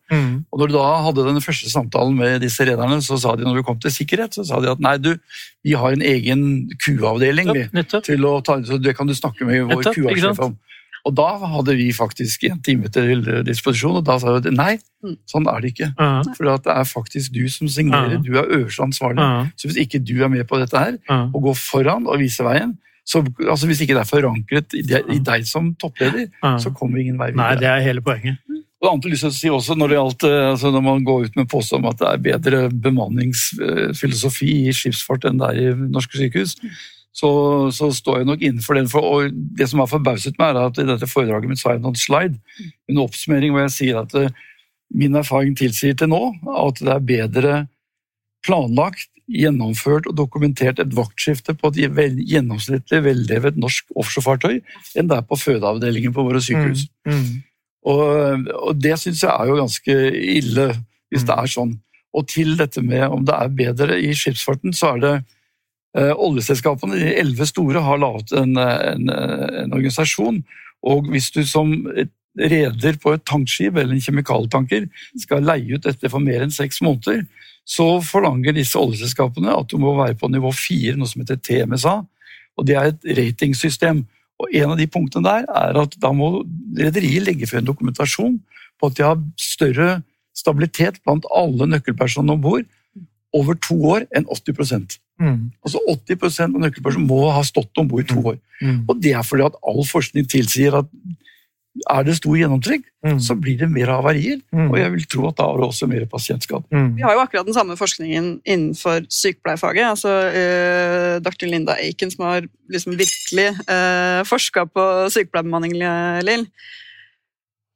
Og når du da hadde den første samtalen med disse rederne, så sa de når vi kom til sikkerhet, så sa de at nei, du, vi har en egen Q-avdeling til å ta, så det kan du snakke med vår kuasjef om. Og da hadde vi faktisk en time til disposisjon, og da sa de nei, Mm. sånn er det ikke. Ja, For det er faktisk du som signerer, Ja. du er øverste ansvarlig. ja, Så hvis ikke du er med på dette her, og går foran og viser veien, så, altså hvis ikke det er forankret i deg, i deg som toppleder, så kommer ingen vei Nei, det er hele poenget. Og annet lyst til å si også når det gjaldt, eh, altså når man går ut med påstand om at det er bedre bemanningsfilosofi i skipsfart enn det er i norske sykehus, så, så står jeg nok innenfor den. For, og det som har forbauset meg, er at i dette foredraget mitt så har jeg en slide, en oppsummering hvor jeg sier at eh, min erfaring tilsier til nå at det er bedre planlagt, gjennomført og dokumentert et vaktskifte på et gjennomsnittlig vellevet norsk offshorefartøy enn det er på fødeavdelingen på våre sykehus. Mm. Mm. Og, og det syns jeg er jo ganske ille, hvis det er sånn. Og til dette med om det er bedre i skipsfarten, så er det eh, oljeselskapene, de elleve store, har laget en, en, en organisasjon. Og hvis du som reder på et tankskip eller en kjemikaltanker skal leie ut dette for mer enn seks måneder, så forlanger disse oljeselskapene at du må være på nivå fire, noe som heter TMSA. Og det er et ratingsystem. Og en av de punktene der er at da må rederiet legge frem dokumentasjon på at de har større stabilitet blant alle nøkkelpersonene om bord over to år enn 80 Mm. Altså 80% av nøkkelpersonene må ha stått om bord i to år. Mm. Og det er fordi at all forskning tilsier at er det stor gjennomtrekk, Mm. så blir det mer havarier. Mm. Og jeg vil tro at da er det også mer pasientskade. Mm. Vi har jo akkurat den samme forskningen innenfor sykepleierfaget. altså eh, Dr. Linda Aiken, som har liksom virkelig eh, forska på sykepleierbemanning, Lill.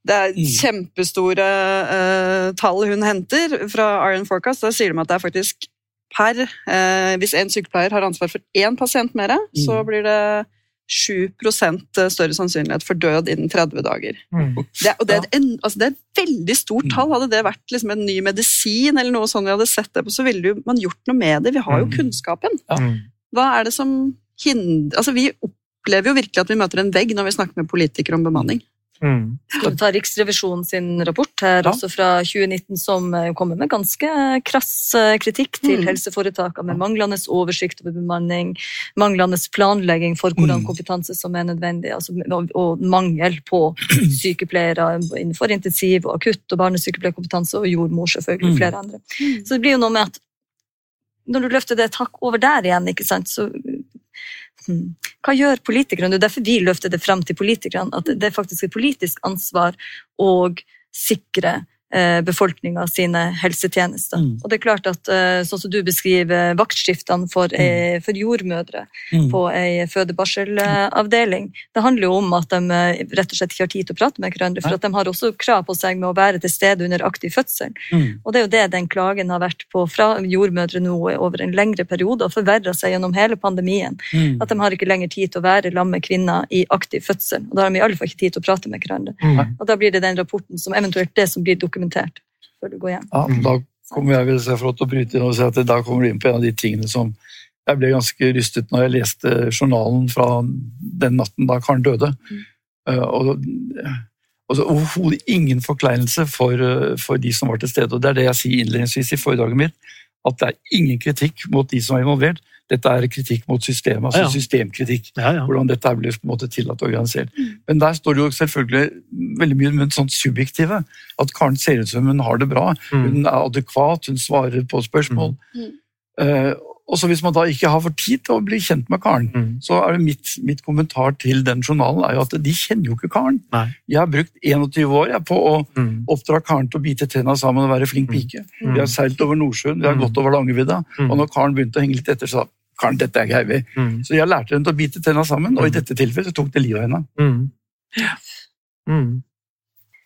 Det er Mm. kjempestore eh, tall hun henter fra Iron Forecast. Da sier de at det er faktisk per eh, Hvis en sykepleier har ansvar for én pasient mer, så Mm. blir det 7% større sannsynlighet for død innen 30 dager. Mm. Det, og det, er et en, altså det er et veldig stort Mm. tall. Hadde det vært liksom en ny medisin, eller noe sånn vi hadde sett det på, så ville jo man gjort noe med det. Vi har jo Mm. kunnskapen. Mm. Hva er det som hindrer Altså, vi opplever jo virkelig at vi møter en vegg når vi snakker med politikere om bemanning. Mm. Skal du ta Riksrevisjonen sin rapport her, Ja. også fra 2019, som eh, kommer med ganske krass eh, kritikk til Mm. helseforetakene, med manglende oversikt over bemanning, manglende planlegging for hvordan Mm. kompetanse som er nødvendig, altså, og, og mangel på sykepleiere innenfor intensiv og akutt og barnesykepleierkompetanse, og jordmor, selvfølgelig, Mm. flere andre. Så det blir jo noe med at når du løfter det et hakk over der igjen, ikke sant, så hva gjør politikerne? Det er derfor vi løfter det frem til politikerne, at det er faktisk et politisk ansvar å sikre befolkninga sine helsetjenester. Mm. Og det er klart at, eh, sånn som du beskriver vaktskiftene for, mm. for jordmødre Mm. på ei fødebarselavdeling, det handler jo om at de eh, rett og slett ikke har tid til å prate med hverandre, for at de har også krav på seg med å være til stede under aktiv fødsel. Mm. Og det er jo det den klagen har vært på fra jordmødre nå over en lengre periode, og forverra seg gjennom hele pandemien. Mm. At de har ikke lenger tid til å være sammen med kvinner i aktiv fødsel. Og da har de i alle fall ikke tid til å prate med hverandre. Og da blir det den rapporten som eventuelt det som blir dokumentert. Før du går hjem. Ja, da kommer jeg hvis jeg får lov til å bryte inn og si at da kommer du inn på en av de tingene som jeg ble ganske rystet når jeg leste journalen fra den natten da Karen døde. Mm. Og, og overhodet ingen forkleinelse for, eh, for de som var til stede. Og det er det jeg sier innledningsvis i foredraget mitt, at det er ingen kritikk mot de som er involvert. Dette er kritikk mot systemet, altså Ja, ja. systemkritikk. Ja, ja. Hvordan dette blir på en måte tillatt organisert. Men der står det jo selvfølgelig veldig mye med sånn subjektive. At Karen ser ut som hun har det bra. Mm. Hun er adekvat, hun svarer på spørsmål. Mm. Uh, Og så Hvis man da ikke har for tid til å bli kjent med Karen, Mm. så er det mitt, mitt kommentar til den journalen er jo at de kjenner jo ikke Karen. Nei. Jeg har brukt 21 år jeg, på å Mm. oppdra Karen til å bite tenna sammen og være flink pike. Mm. Vi har seilt over Nordsjøen, vi har Mm. gått over Langevidda. Mm. Og når Karen begynte å henge litt etter, så Karen, dette er. Mm. Så jeg lærte henne til å bite tenna sammen, og i Mm. dette tilfellet så tok det livet av henne. Mm. Mm.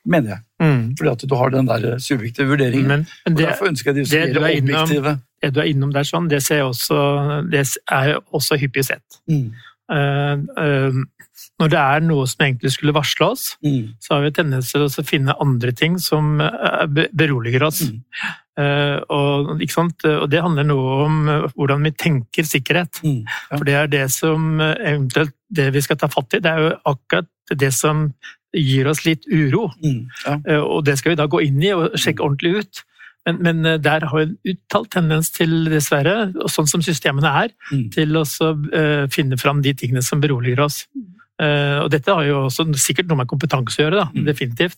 Mener jeg. Mm. Fordi at du har den der subjektive vurderingen. Men, men og Derfor ønsker jeg de det du er innom- objektive. det du er innom der, sånn, det, ser jeg også, det er også hyppig sett. Eh, eh, når det er noe som egentlig skulle varsle oss, Mm. så har vi tendens til å finne andre ting som eh, beroliger oss. Mm. Og, ikke sant? og det handler noe om hvordan vi tenker sikkerhet. Mm. Ja. For det er det som eventuelt det vi skal ta fatt i. Det er jo akkurat det som gir oss litt uro. Mm. Ja. Og det skal vi da gå inn i og sjekke ordentlig ut. Men, men eh, der har vi en uttalt tendens til, dessverre, og sånn som systemene er, Mm. til å så, eh, finne fram de tingene som beroliger oss. Eh, og dette har jo også sikkert noe med kompetanse å gjøre, da, Mm. definitivt.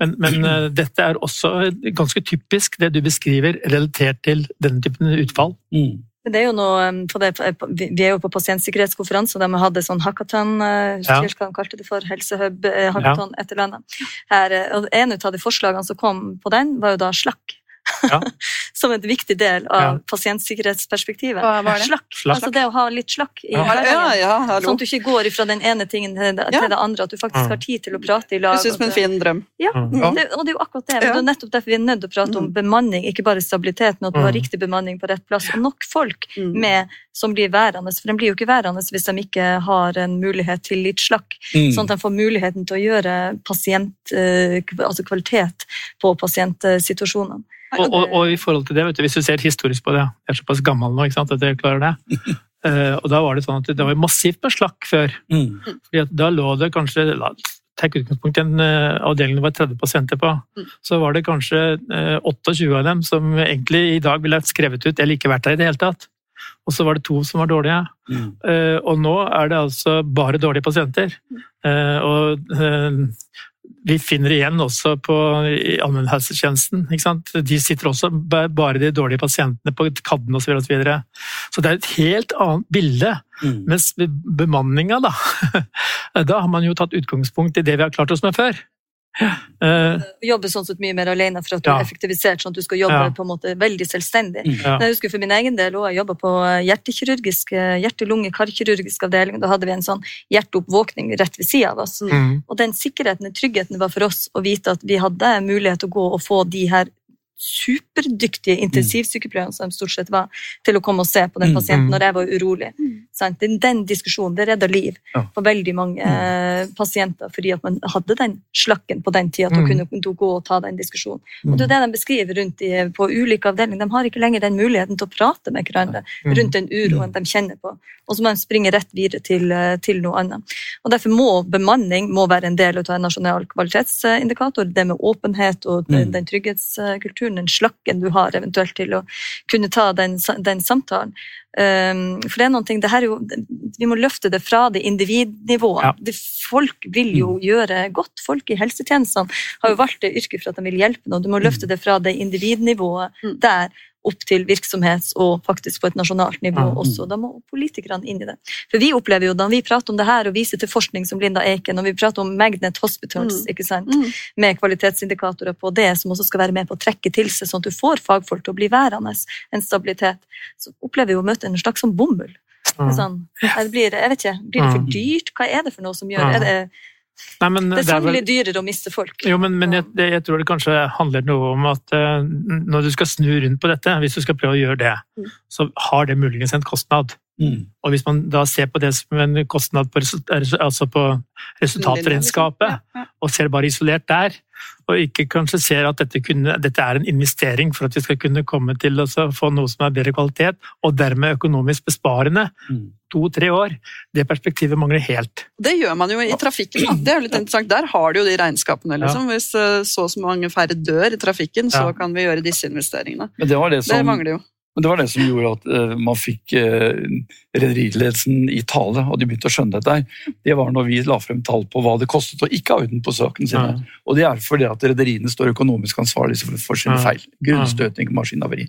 Men, men dette er også ganske typisk det du beskriver relatert til denne typen utfall. Mm. Det er jo noe, for det, vi er jo på pasientsikkerhetskonferanse, og de hadde sånn hackathon, Ja. de kalte det for, helsehub, eh, hackathon, ja. etter landet. Her, og en av de forslagene som kom på den, var jo da slakk. Ja. Som en viktig del av Ja. pasientsikkerhetsperspektivet. Hva var det? Slakk. Slakk. Altså det å ha litt slakk i Ja. Ja, hverdagen. Sånn at du ikke går fra den ene tingen til det, Ja. til det andre, at du faktisk Mm. har tid til å prate i lag. Synes ut som en fin drøm. Ja, Mm. Det, og det er jo akkurat det. Men Ja. det er nettopp derfor vi er nødt til å prate om Mm. bemanning, ikke bare stabilitet, men at du har Mm. riktig bemanning på rett plass, og nok folk Mm. med som blir værende. For de blir jo ikke værende hvis de ikke har en mulighet til litt slakk, Mm. sånn at de får muligheten til å gjøre pasient, eh, altså kvalitet på pasientsituasjonene. Og, og, og i forhold til det, vet du, hvis du ser historisk på det, jeg er såpass gammel nå ikke sant, at jeg klarer det. Uh, og da var det sånn at det var massivt med slakk før. Mm. Mm. Fordi at da lå det kanskje Tenk utgangspunkt i en uh, avdeling det var 30 pasienter på. Mm. Så var det kanskje uh, 28 av dem som egentlig i dag ville vært skrevet ut eller ikke vært der i det hele tatt. Og så var det to som var dårlige. Mm. Eh, og nå er det altså bare dårlige pasienter. Eh, og eh, vi finner igjen også på allmennhelsetjenesten. De sitter også bare de dårlige pasientene på kadden osv. Så, videre. så det er et helt annet bilde. Mm. Mens be- bemanninga, da Da har man jo tatt utgangspunkt i det vi har klart oss med før. Eh, Jobbe sånn sett mye mer alene for at du Ja. er effektivisert, sånn at du skal jobbe Ja. på en måte veldig selvstendig. Mm. ja. Jeg husker For min egen del også, jeg jobba på hjertekirurgisk, hjerte-lunge-karkirurgisk avdeling. Da hadde vi en sånn hjerteoppvåkning rett ved sida av oss. Mm. Og den sikkerheten, og tryggheten var for oss å vite at vi hadde mulighet til å gå og få de her superdyktige intensivsykepleierne som de stort sett var, til å komme og se på den Mm. pasienten Mm. når jeg var urolig. Sant? Den, den diskusjonen det redda liv for veldig mange eh, pasienter, fordi at man hadde den slakken på den tida til å Mm. kunne gå og ta den diskusjonen. Og det er det de beskriver rundt i, på ulike avdelinger. De har ikke lenger den muligheten til å prate med hverandre Mm. rundt den uroen de kjenner på. Og så må de springe rett videre til, eh, til noe annet. Og Derfor må bemanning må være en del av en nasjonal kvalitetsindikator. Det med åpenhet og den, Mm. Den den slakken du har eventuelt til å kunne ta den, den samtalen. Um, for det er noen ting, det her er jo, Vi må løfte det fra det individnivået. Ja. Det, folk vil jo gjøre godt. Folk i helsetjenestene har jo valgt det yrket for at de vil hjelpe noen. Du må løfte det fra det individnivået Mm. der opp til virksomhets- og faktisk på et nasjonalt nivå Mm. også. Da må politikerne inn i det. For vi opplever jo, da vi prater om det her og viser til forskning som Linda Eiken, og vi prater om Magnet Hospitals, Mm. ikke sant? Mm. med kvalitetsindikatorer på det, som også skal være med på å trekke til seg, sånn at du får fagfolk til å bli værende, en stabilitet, så opplever vi å møte en slags sånn bomull. Mm. Sånn, blir, jeg vet ikke, blir det for Mm. dyrt? Hva er det for noe som gjør det? Nei, men Det er er vel- sannelig dyrere å miste folk. Jo, men, men jeg, jeg tror det kanskje handler noe om at uh, når du skal snu rundt på dette, hvis du skal prøve å gjøre det, Mm. så har det muligens en kostnad. Mm. Og hvis man da ser på det som en kostnad på, altså på resultatregnskapet, og ser bare isolert der, og ikke kanskje ser at dette, kunne, dette er en investering for at vi skal kunne komme til å få noe som er bedre kvalitet, og dermed økonomisk besparende, Mm. to-tre år, det perspektivet mangler helt. Det gjør man jo i trafikken. Da. Det er jo litt interessant. Der har du jo de regnskapene. Liksom. Hvis eh, så og så mange færre dør i trafikken, så Ja. kan vi gjøre disse investeringene. Men det var det Det mangler jo. Men det var det som gjorde at eh, man fikk uh, rederiledelsen i tale, og de begynte å skjønne dette. her. Det var når vi la frem tall på hva det kostet å ikke ha uten på sakene sine. Ja. Og det er fordi at rederiene står økonomisk ansvarlig for, sine feil. Grunnstøting, maskinhaveri.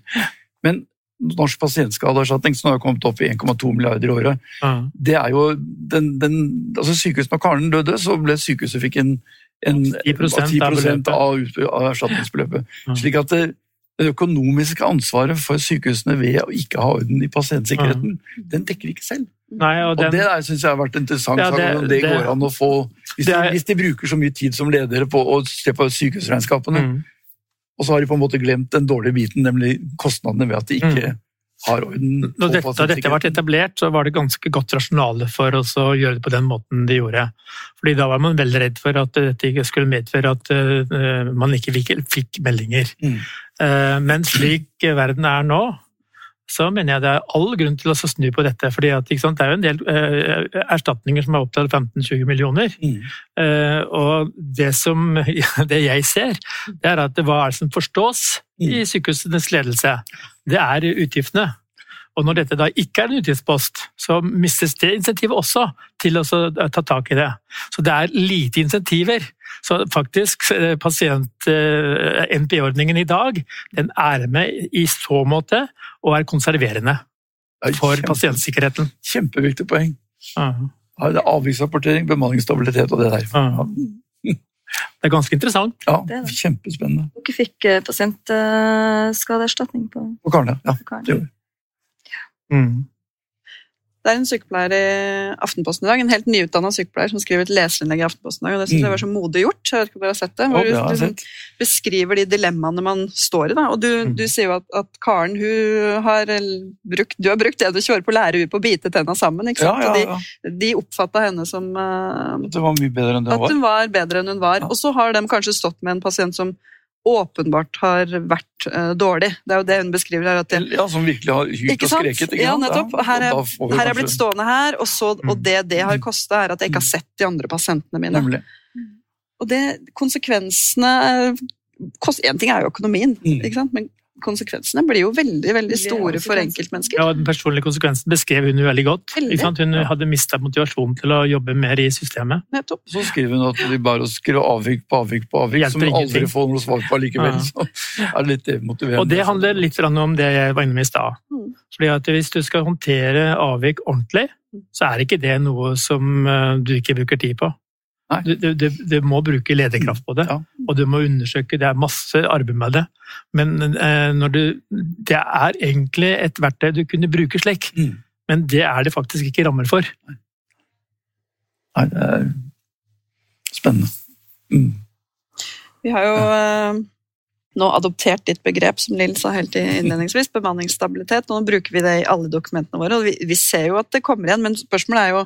Men Norsk pasientskadeerstatning, som har kommet opp i 1,2 milliarder i året, Ja. det er jo den, den altså Sykehuset når Karen døde, så ble sykehuset fikk en, en 10% av 10 av, av erstatningsbeløpet. Ja. Slik at det, det økonomiske ansvaret for sykehusene ved å ikke ha orden i pasientsikkerheten, den dekker de ikke selv. Nei, og Og det syns jeg har vært interessant. Ja, det- det, det- går an å få hvis, det de, er- hvis de bruker så mye tid som ledere på å se på sykehusregnskapene, mm. og så har de på en måte glemt den dårlige biten, nemlig kostnadene ved at de ikke har orden Når på dette, da dette ble pasientsikkerheten. etablert, så var det ganske godt rasjonale for oss å gjøre det på den måten de gjorde. Fordi da var man veldig redd for at dette ikke skulle medføre at eh, man ikke fikk, fikk meldinger. Mm. Eh, men slik verden er nå, så mener jeg det er all grunn til å snu på dette. fordi at, sant, Det er jo en del eh, erstatninger som er opptatt 15-20 millioner. Mm. Eh, og det, som, det jeg ser, det er at hva er det som forstås i sykehusenes ledelse? Det er utgiftene. Og når dette da ikke er en utgiftspost, så mistes det insentivet også til å ta tak i det. Så det er lite insentiver. Så faktisk, eh, pasient-NPI-ordningen i dag, den er med i så måte og er konserverende er for kjempe- pasientsikkerheten. Kjempeviktig poeng. Ja. Ja, det er Avviksrapportering, bemanningsstabilitet og det der. Ja. Det er ganske interessant. Ja, Det det. kjempespennende. Dere fikk eh, pasientskadeerstatning på På Karne, ja. Gjorde vi. Mm. Det er en sykepleier i Aftenposten i dag, en helt nyutdanna sykepleier som skriver et leserinnlegg i Aftenposten i dag, og det syns jeg var så modig gjort. jeg vet ikke om dere har sett det, hvor det du liksom beskriver de dilemmaene man står i. Da. Og du, Mm. du sier jo at, at Karen hun har brukt, du har brukt det du kjører på lære på å bite tenna sammen. ikke sant? ja, ja, ja. De, de oppfatta henne som uh, At hun var bedre enn det at hun var bedre enn hun var. Og så har de kanskje stått med en pasient som åpenbart har vært uh, dårlig. Det er jo det hun beskriver her. at det, Ja, Som virkelig har hylt Ikke og skreket. Ikke Ja, nettopp. Her er- her er jeg blitt stående her, og, så, og Mm. det det har kosta, er at jeg ikke har sett de andre pasientene mine. Nemlig. Og det, konsekvensene Én En ting er jo økonomien, Mm. men konsekvensene blir jo veldig veldig store for enkeltmennesker. Ja, og Den personlige konsekvensen beskrev hun jo veldig godt. Veldig. Ikke sant? Hun hadde mista motivasjonen til å jobbe mer i systemet. Nettopp. Så skriver hun at de bare skriver avvik på avvik på avvik, som hun aldri får noe svar på likevel. Ja. Så er det litt demotiverende. Og det handler litt om det jeg var inne med i stad. Mm. Fordi at Hvis du skal håndtere avvik ordentlig, så er ikke det noe som eh, du ikke bruker tid på. Du, du, du, du må bruke lederkraft på det, Ja. og du må undersøke. Det er masse arbeid med det. Men eh, når du, det er egentlig et verktøy du kunne bruke slik, Mm. men det er det faktisk ikke rammer for. Nei, det er spennende. Mm. Vi har jo eh, nå adoptert ditt begrep, som Lill sa helt innledningsvis, bemanningsstabilitet. Nå bruker vi det i alle dokumentene våre. og vi, vi ser jo at det kommer igjen, men spørsmålet er jo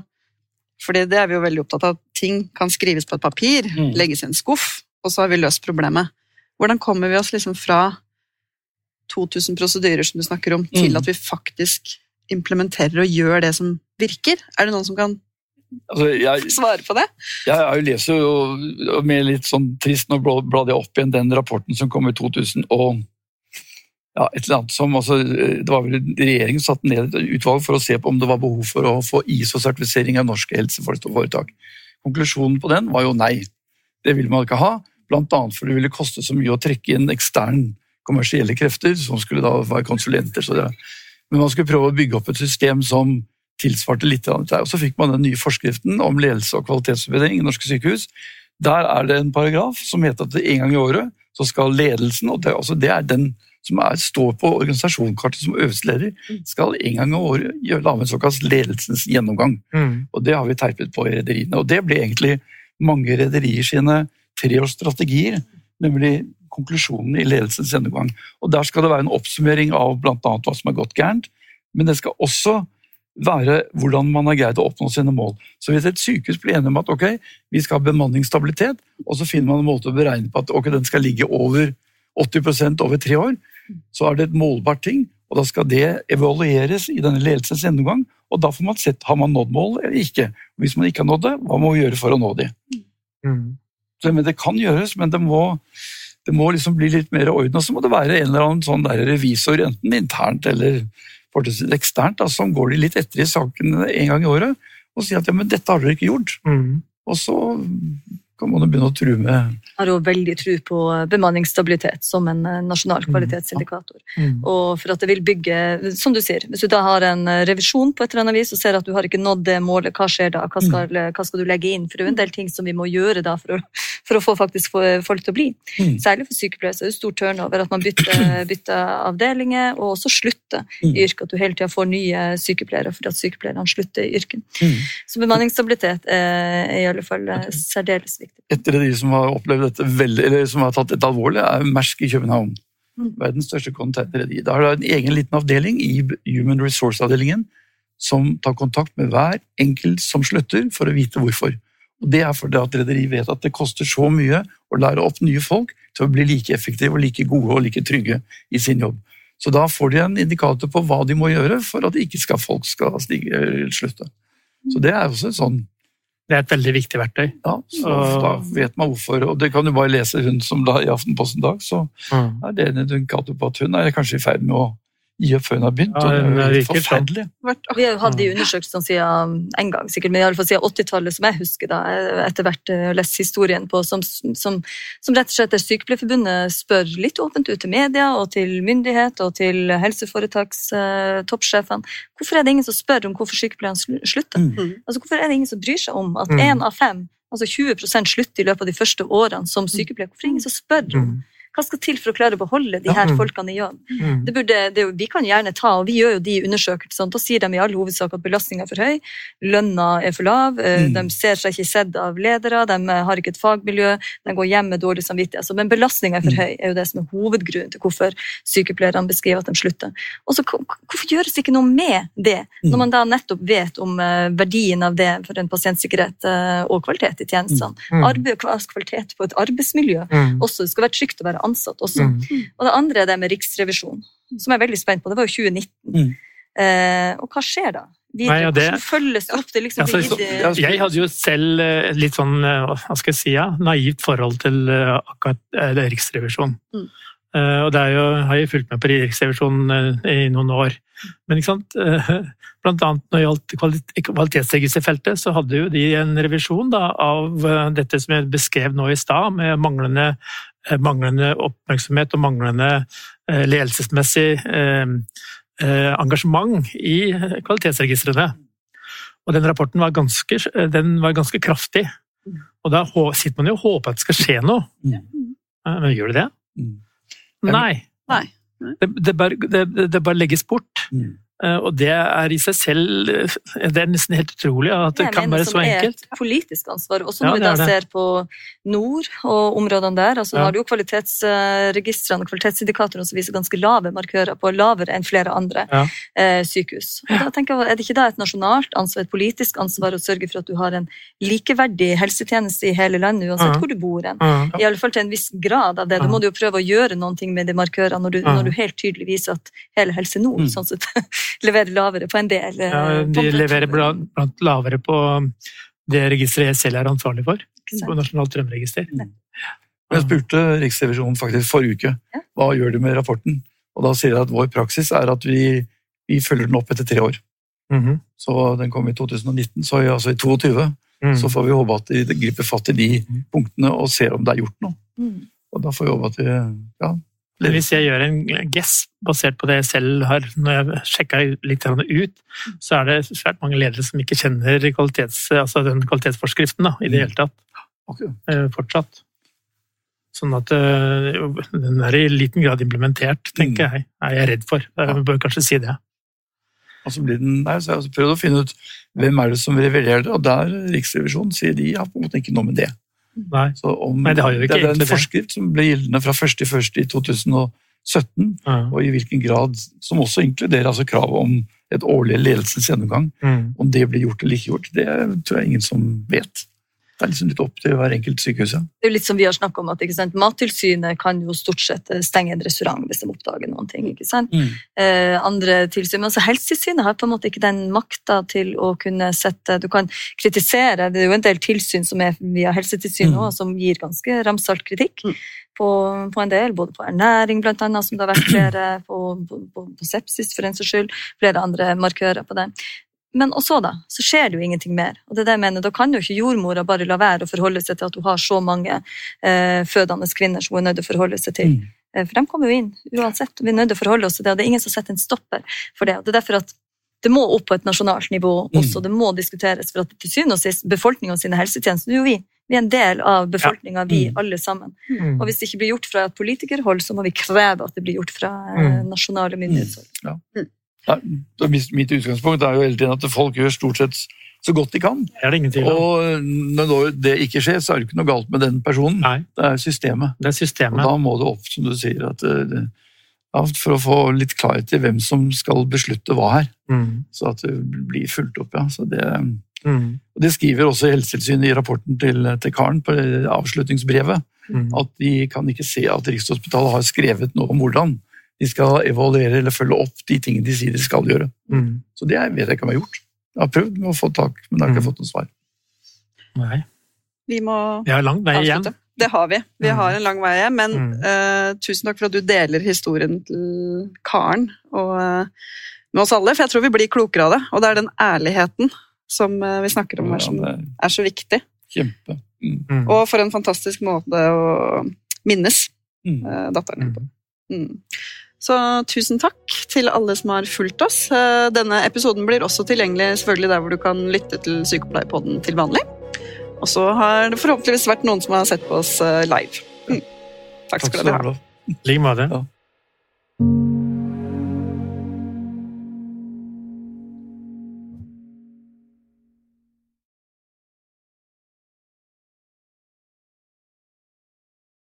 fordi det er vi jo veldig opptatt av. Ting kan skrives på et papir, Mm. legges i en skuff, og så har vi løst problemet. Hvordan kommer vi oss liksom fra 2000 prosedyrer som du snakker om, til Mm. at vi faktisk implementerer og gjør det som virker? Er det noen som kan Altså, jeg, svare på det? jeg, jeg leser jo med litt sånn trist Nå bla- bladde jeg opp igjen den rapporten som kom i 2000 og ja, et eller annet som altså, Det var vel regjeringen satte ned et utvalg for å se på om det var behov for å få ISO-sertifisering av norske helseforetak. Konklusjonen på den var jo nei. Det ville man ikke ha, bl.a. fordi det ville koste så mye å trekke inn ekstern kommersielle krefter, som skulle da være konsulenter. Det, men man skulle prøve å bygge opp et system som tilsvarte litt av dette. Og så fikk man den nye forskriften om ledelse og kvalitetsforbedring i norske sykehus. Der er det en paragraf som heter at en gang i året så skal ledelsen, og det, altså det er den som er, står på organisasjonskartet som øverste leder, skal en gang i året gjøre en såkalt ledelsens gjennomgang. Mm. Og det har vi terpet på i rederiene. Og det ble egentlig mange rederier sine treårsstrategier, nemlig konklusjonen i ledelsens gjennomgang. Og der skal det være en oppsummering av bl.a. hva som er gått gærent, men det skal også være hvordan man har greid å oppnå sine mål. Så hvis et sykehus blir enig om at ok, vi skal ha bemanningsstabilitet, og så finner man en måte å beregne på at ok, den skal ligge over 80% over tre år, så er det et målbart ting, og da skal det evalueres i denne ledelsens gjennomgang, og da får man sett har man nådd målet eller ikke. Hvis man ikke har nådd det, hva må vi gjøre for å nå det? Mm. Så, men det kan gjøres, men det må, det må liksom bli litt mer orden. Og så må det være en eller annen sånn der revisor, enten internt eller eksternt, da, som går de litt etter i saken en gang i året og sier at ja, men dette har dere ikke gjort. Mm. Og så kan man jo begynne å true med har jo veldig tro på bemanningsstabilitet som en eh, nasjonal kvalitetsindikator. Mm. Og for at det vil bygge, som du sier, Hvis du da har en eh, revisjon på et eller annet vis og ser at du har ikke nådd det målet, hva skjer da? Hva skal, hva skal du legge inn? For det er jo en del ting som vi må gjøre da for å, for å få faktisk folk til å bli. Mm. Særlig for sykepleiere så er det stor turnover, at man bytter, bytter avdelinger og også slutter Mm. i yrket. At du hele tida får nye sykepleiere fordi at sykepleierne slutter i yrket. Mm. Så bemanningsstabilitet er i alle fall eh, særdeles viktig. Et de som har opplevd dette veldig, eller som har tatt dette alvorlig, er Mersk i København. Mm. Verdens største containerrederi. Da har de en egen liten avdeling i Human Resource-avdelingen som tar kontakt med hver enkelt som slutter, for å vite hvorfor. Og Det er fordi at rederiet vet at det koster så mye å lære opp nye folk til å bli like effektive, og like gode og like trygge i sin jobb. Så da får de en indikator på hva de må gjøre for at ikke skal, folk skal stige, eller slutte. Så det er også en sånn Det er et veldig viktig verktøy. ja, så Og- da vet man hvorfor. Og det kan du bare lese hun som da i Aftenposten i dag, så Mm. er det en indikator på at hun er kanskje i ferd med å gi og før hun har begynt. Ja, det er forferdelig. Vi har jo hatt de undersøkelsene siden en gang, sikkert, men i alle fall siden 80-tallet, som jeg husker da, etter hvert har lest historien på, som, som, som rett og slett der Sykepleierforbundet spør litt åpent ut til media og til myndighet og til helseforetakstoppsjefene. Hvorfor er det ingen som spør om hvorfor sykepleierne slutter? Mm. Altså, hvorfor er det ingen som bryr seg om at Mm. av fem, altså 20% slutter i løpet av de første årene som sykepleier? Hvorfor er det ingen som spør om Mm. Hva skal til for å klare å beholde de her mm. folkene i jobb? Mm. Det burde, det vi kan gjerne ta, og vi gjør jo de undersøkelsene. Da sier de i all hovedsak at belastninga er for høy, lønna er for lav, eh, Mm. de ser seg ikke sett av ledere, de eh, har ikke et fagmiljø, de går hjem med dårlig samvittighet. Altså, men belastninga er for høy, er jo det som er hovedgrunnen til hvorfor sykepleierne beskriver at de slutter. Og så Hvorfor gjøres ikke noe med det, når man da nettopp vet om eh, verdien av det for en pasientsikkerhet og kvalitet i tjenestene? Arbeid og kvalitet på et arbeidsmiljø. Også, det skal være trygt å være ansatt også. Mm. Og det andre er det med Riksrevisjon, som jeg er veldig spent på. Det var jo 2019. Mm. Eh, og hva skjer da? Videre, Nei, ja, det- Hvordan følges det opp? Det liksom Altså, så- Jeg hadde jo selv eh, litt sånn, eh, hva skal jeg si, ja, naivt forhold til eh, akkurat Riksrevisjonen. Mm. Eh, Og det er jo, har jeg fulgt med på Riksrevisjonen eh, i noen år. Men ikke sant, eh, blant annet når det gjaldt kvali- kvalitetsregisterfeltet, så hadde jo de en revisjon da, av dette som jeg beskrev nå i stad, med manglende, manglende oppmerksomhet og manglende ledelsesmessig engasjement i kvalitetsregistrene. Og den rapporten var ganske, den var ganske kraftig. Og da sitter man jo og håper at det skal skje noe. Mm. Men gjør det det? Nei. Nei. Det, det, bare, det, det bare legges bort. Mm. Eh, Og det er i seg selv eh, Det er nesten helt utrolig at det det kan være være enkelt. så er enkelt. et politisk ansvar. Også Ja, når vi da er det. ser på nord og områdene der. altså Ja. har du jo Kvalitetsregistrene og kvalitetsindikatorene som viser ganske lave markører på lavere enn flere andre Ja. eh, sykehus. Og da tenker jeg, Er det ikke da et nasjonalt ansvar, et politisk ansvar, å sørge for at du har en likeverdig helsetjeneste i hele landet, uansett Ja. hvor du bor hen? Ja. I alle fall til en viss grad av det. Da må du jo prøve å gjøre ting med de markørene når du, Ja. når du helt tydelig viser at hele Helse Nord Mm. sånn sett, leverer lavere på en del. eh, Ja, de punkter. leverer blant blant lavere på det registeret jeg selv er ansvarlig for. På Nasjonalt drømmeregister. Jeg spurte Riksrevisjonen faktisk forrige uke Ja. hva gjør du med rapporten. Og da sier de at vår praksis er at vi, vi følger den opp etter tre år. Mhm. Så den kom i 2019, så i, altså i 2022 Mm. så får vi håpe at de griper fatt i de punktene og ser om det er gjort noe. Mm. Og da får vi håpe at de ja, Men Hvis jeg gjør en guess basert på det jeg selv har når jeg sjekka litt ut, så er det svært mange ledere som ikke kjenner kvalitets, altså den kvalitetsforskriften da, i det Mm. hele tatt. ok. eh, Fortsatt. Sånn at eh, den er i liten grad implementert, tenker Mm. jeg. Er jeg redd for. Jeg bør kanskje si det. Og så blir den, der, så jeg har prøvd å finne ut hvem er det som reviderer det, og der Riksrevisjonen sier de har på en måte ikke noe med det. Nei. Så om, Nei, det har jo ikke det er en det. forskrift som ble gjeldende fra 1.1. i 2017, Ja. og i hvilken grad, som også inkluderer altså kravet om et årlig ledelsens gjennomgang. Mm. Om det blir gjort eller ikke gjort, det tror jeg ingen som vet. Det er liksom litt opp til hver enkelt sykehus. Ja. Det er jo litt som vi har snakket om, at? Mattilsynet kan jo stort sett stenge en restaurant hvis de oppdager noen ting. ikke sant? Eh, andre tilsyn, men Helsetilsynet har på en måte ikke den makta til å kunne sette Du kan kritisere, det er jo en del tilsyn som er via Helsetilsynet Mm. også, som gir ganske ramsalt kritikk Mm. på, på en del, både på ernæring blant annet, som det har vært flere, på, på, på sepsis for en saks skyld, flere andre markører på det. Men og så, da? Så skjer det jo ingenting mer. Og det er det jeg mener, Da kan jo ikke jordmora bare la være å forholde seg til at hun har så mange eh, fødende kvinner som hun er nødt til å forholde seg til. Mm. Eh, For de kommer jo inn uansett. Vi er nødt til å forholde oss til det, og det er ingen som setter en stopper for det. og Det er derfor at det må opp på et nasjonalt nivå også. Mm. Det må diskuteres. For at til syvende og sist, befolkninga sine helsetjenester, det er jo vi. Vi er en del av befolkninga, vi Mm. alle sammen. Mm. Og hvis det ikke blir gjort fra et politikerhold, så må vi kreve at det blir gjort fra eh, Mm. nasjonale myndighetshold. Ja. så Mitt mitt utgangspunkt er jo hele tiden at folk gjør stort sett så godt de kan. Det det tvil. Og når det ikke skjer, så er det ikke noe galt med den personen. Nei, Det er systemet. det er systemet. Og da må det opp, som du sier, at eh, ja, for å få litt klarhet i hvem som skal beslutte hva her. Mm. Så at det blir fulgt opp, ja. Så det, Mm. og det skriver også Helsetilsynet i rapporten til, til Karen på avslutningsbrevet. Mm. At de kan ikke se at Rikshospitalet har skrevet noe om hvordan de skal evaluere eller følge opp de tingene de sier de skal gjøre. Mm. Så det vet jeg ikke om jeg har gjort. Jeg har prøvd med å få tak, men jeg har ikke Mm. fått noe svar. Nei, Vi må vi har lang vei igjen. Det har vi. Vi Mm. har en lang vei igjen. Men Mm. uh, tusen takk for at du deler historien til Karen og uh, med oss alle. For jeg tror vi blir klokere av det. Og det er den ærligheten som uh, vi snakker om her, som er så viktig. kjempe. Mm. Mm. Og for en fantastisk måte å minnes Mm. eh, datteren din på. Så tusen takk til alle som har fulgt oss. Eh, Denne episoden blir også tilgjengelig selvfølgelig der hvor du kan lytte til Sykepleierpodden til vanlig. Og så har det forhåpentligvis vært noen som har sett på oss eh, live. Mm. Takk Takk skal dere du ha. I like måte.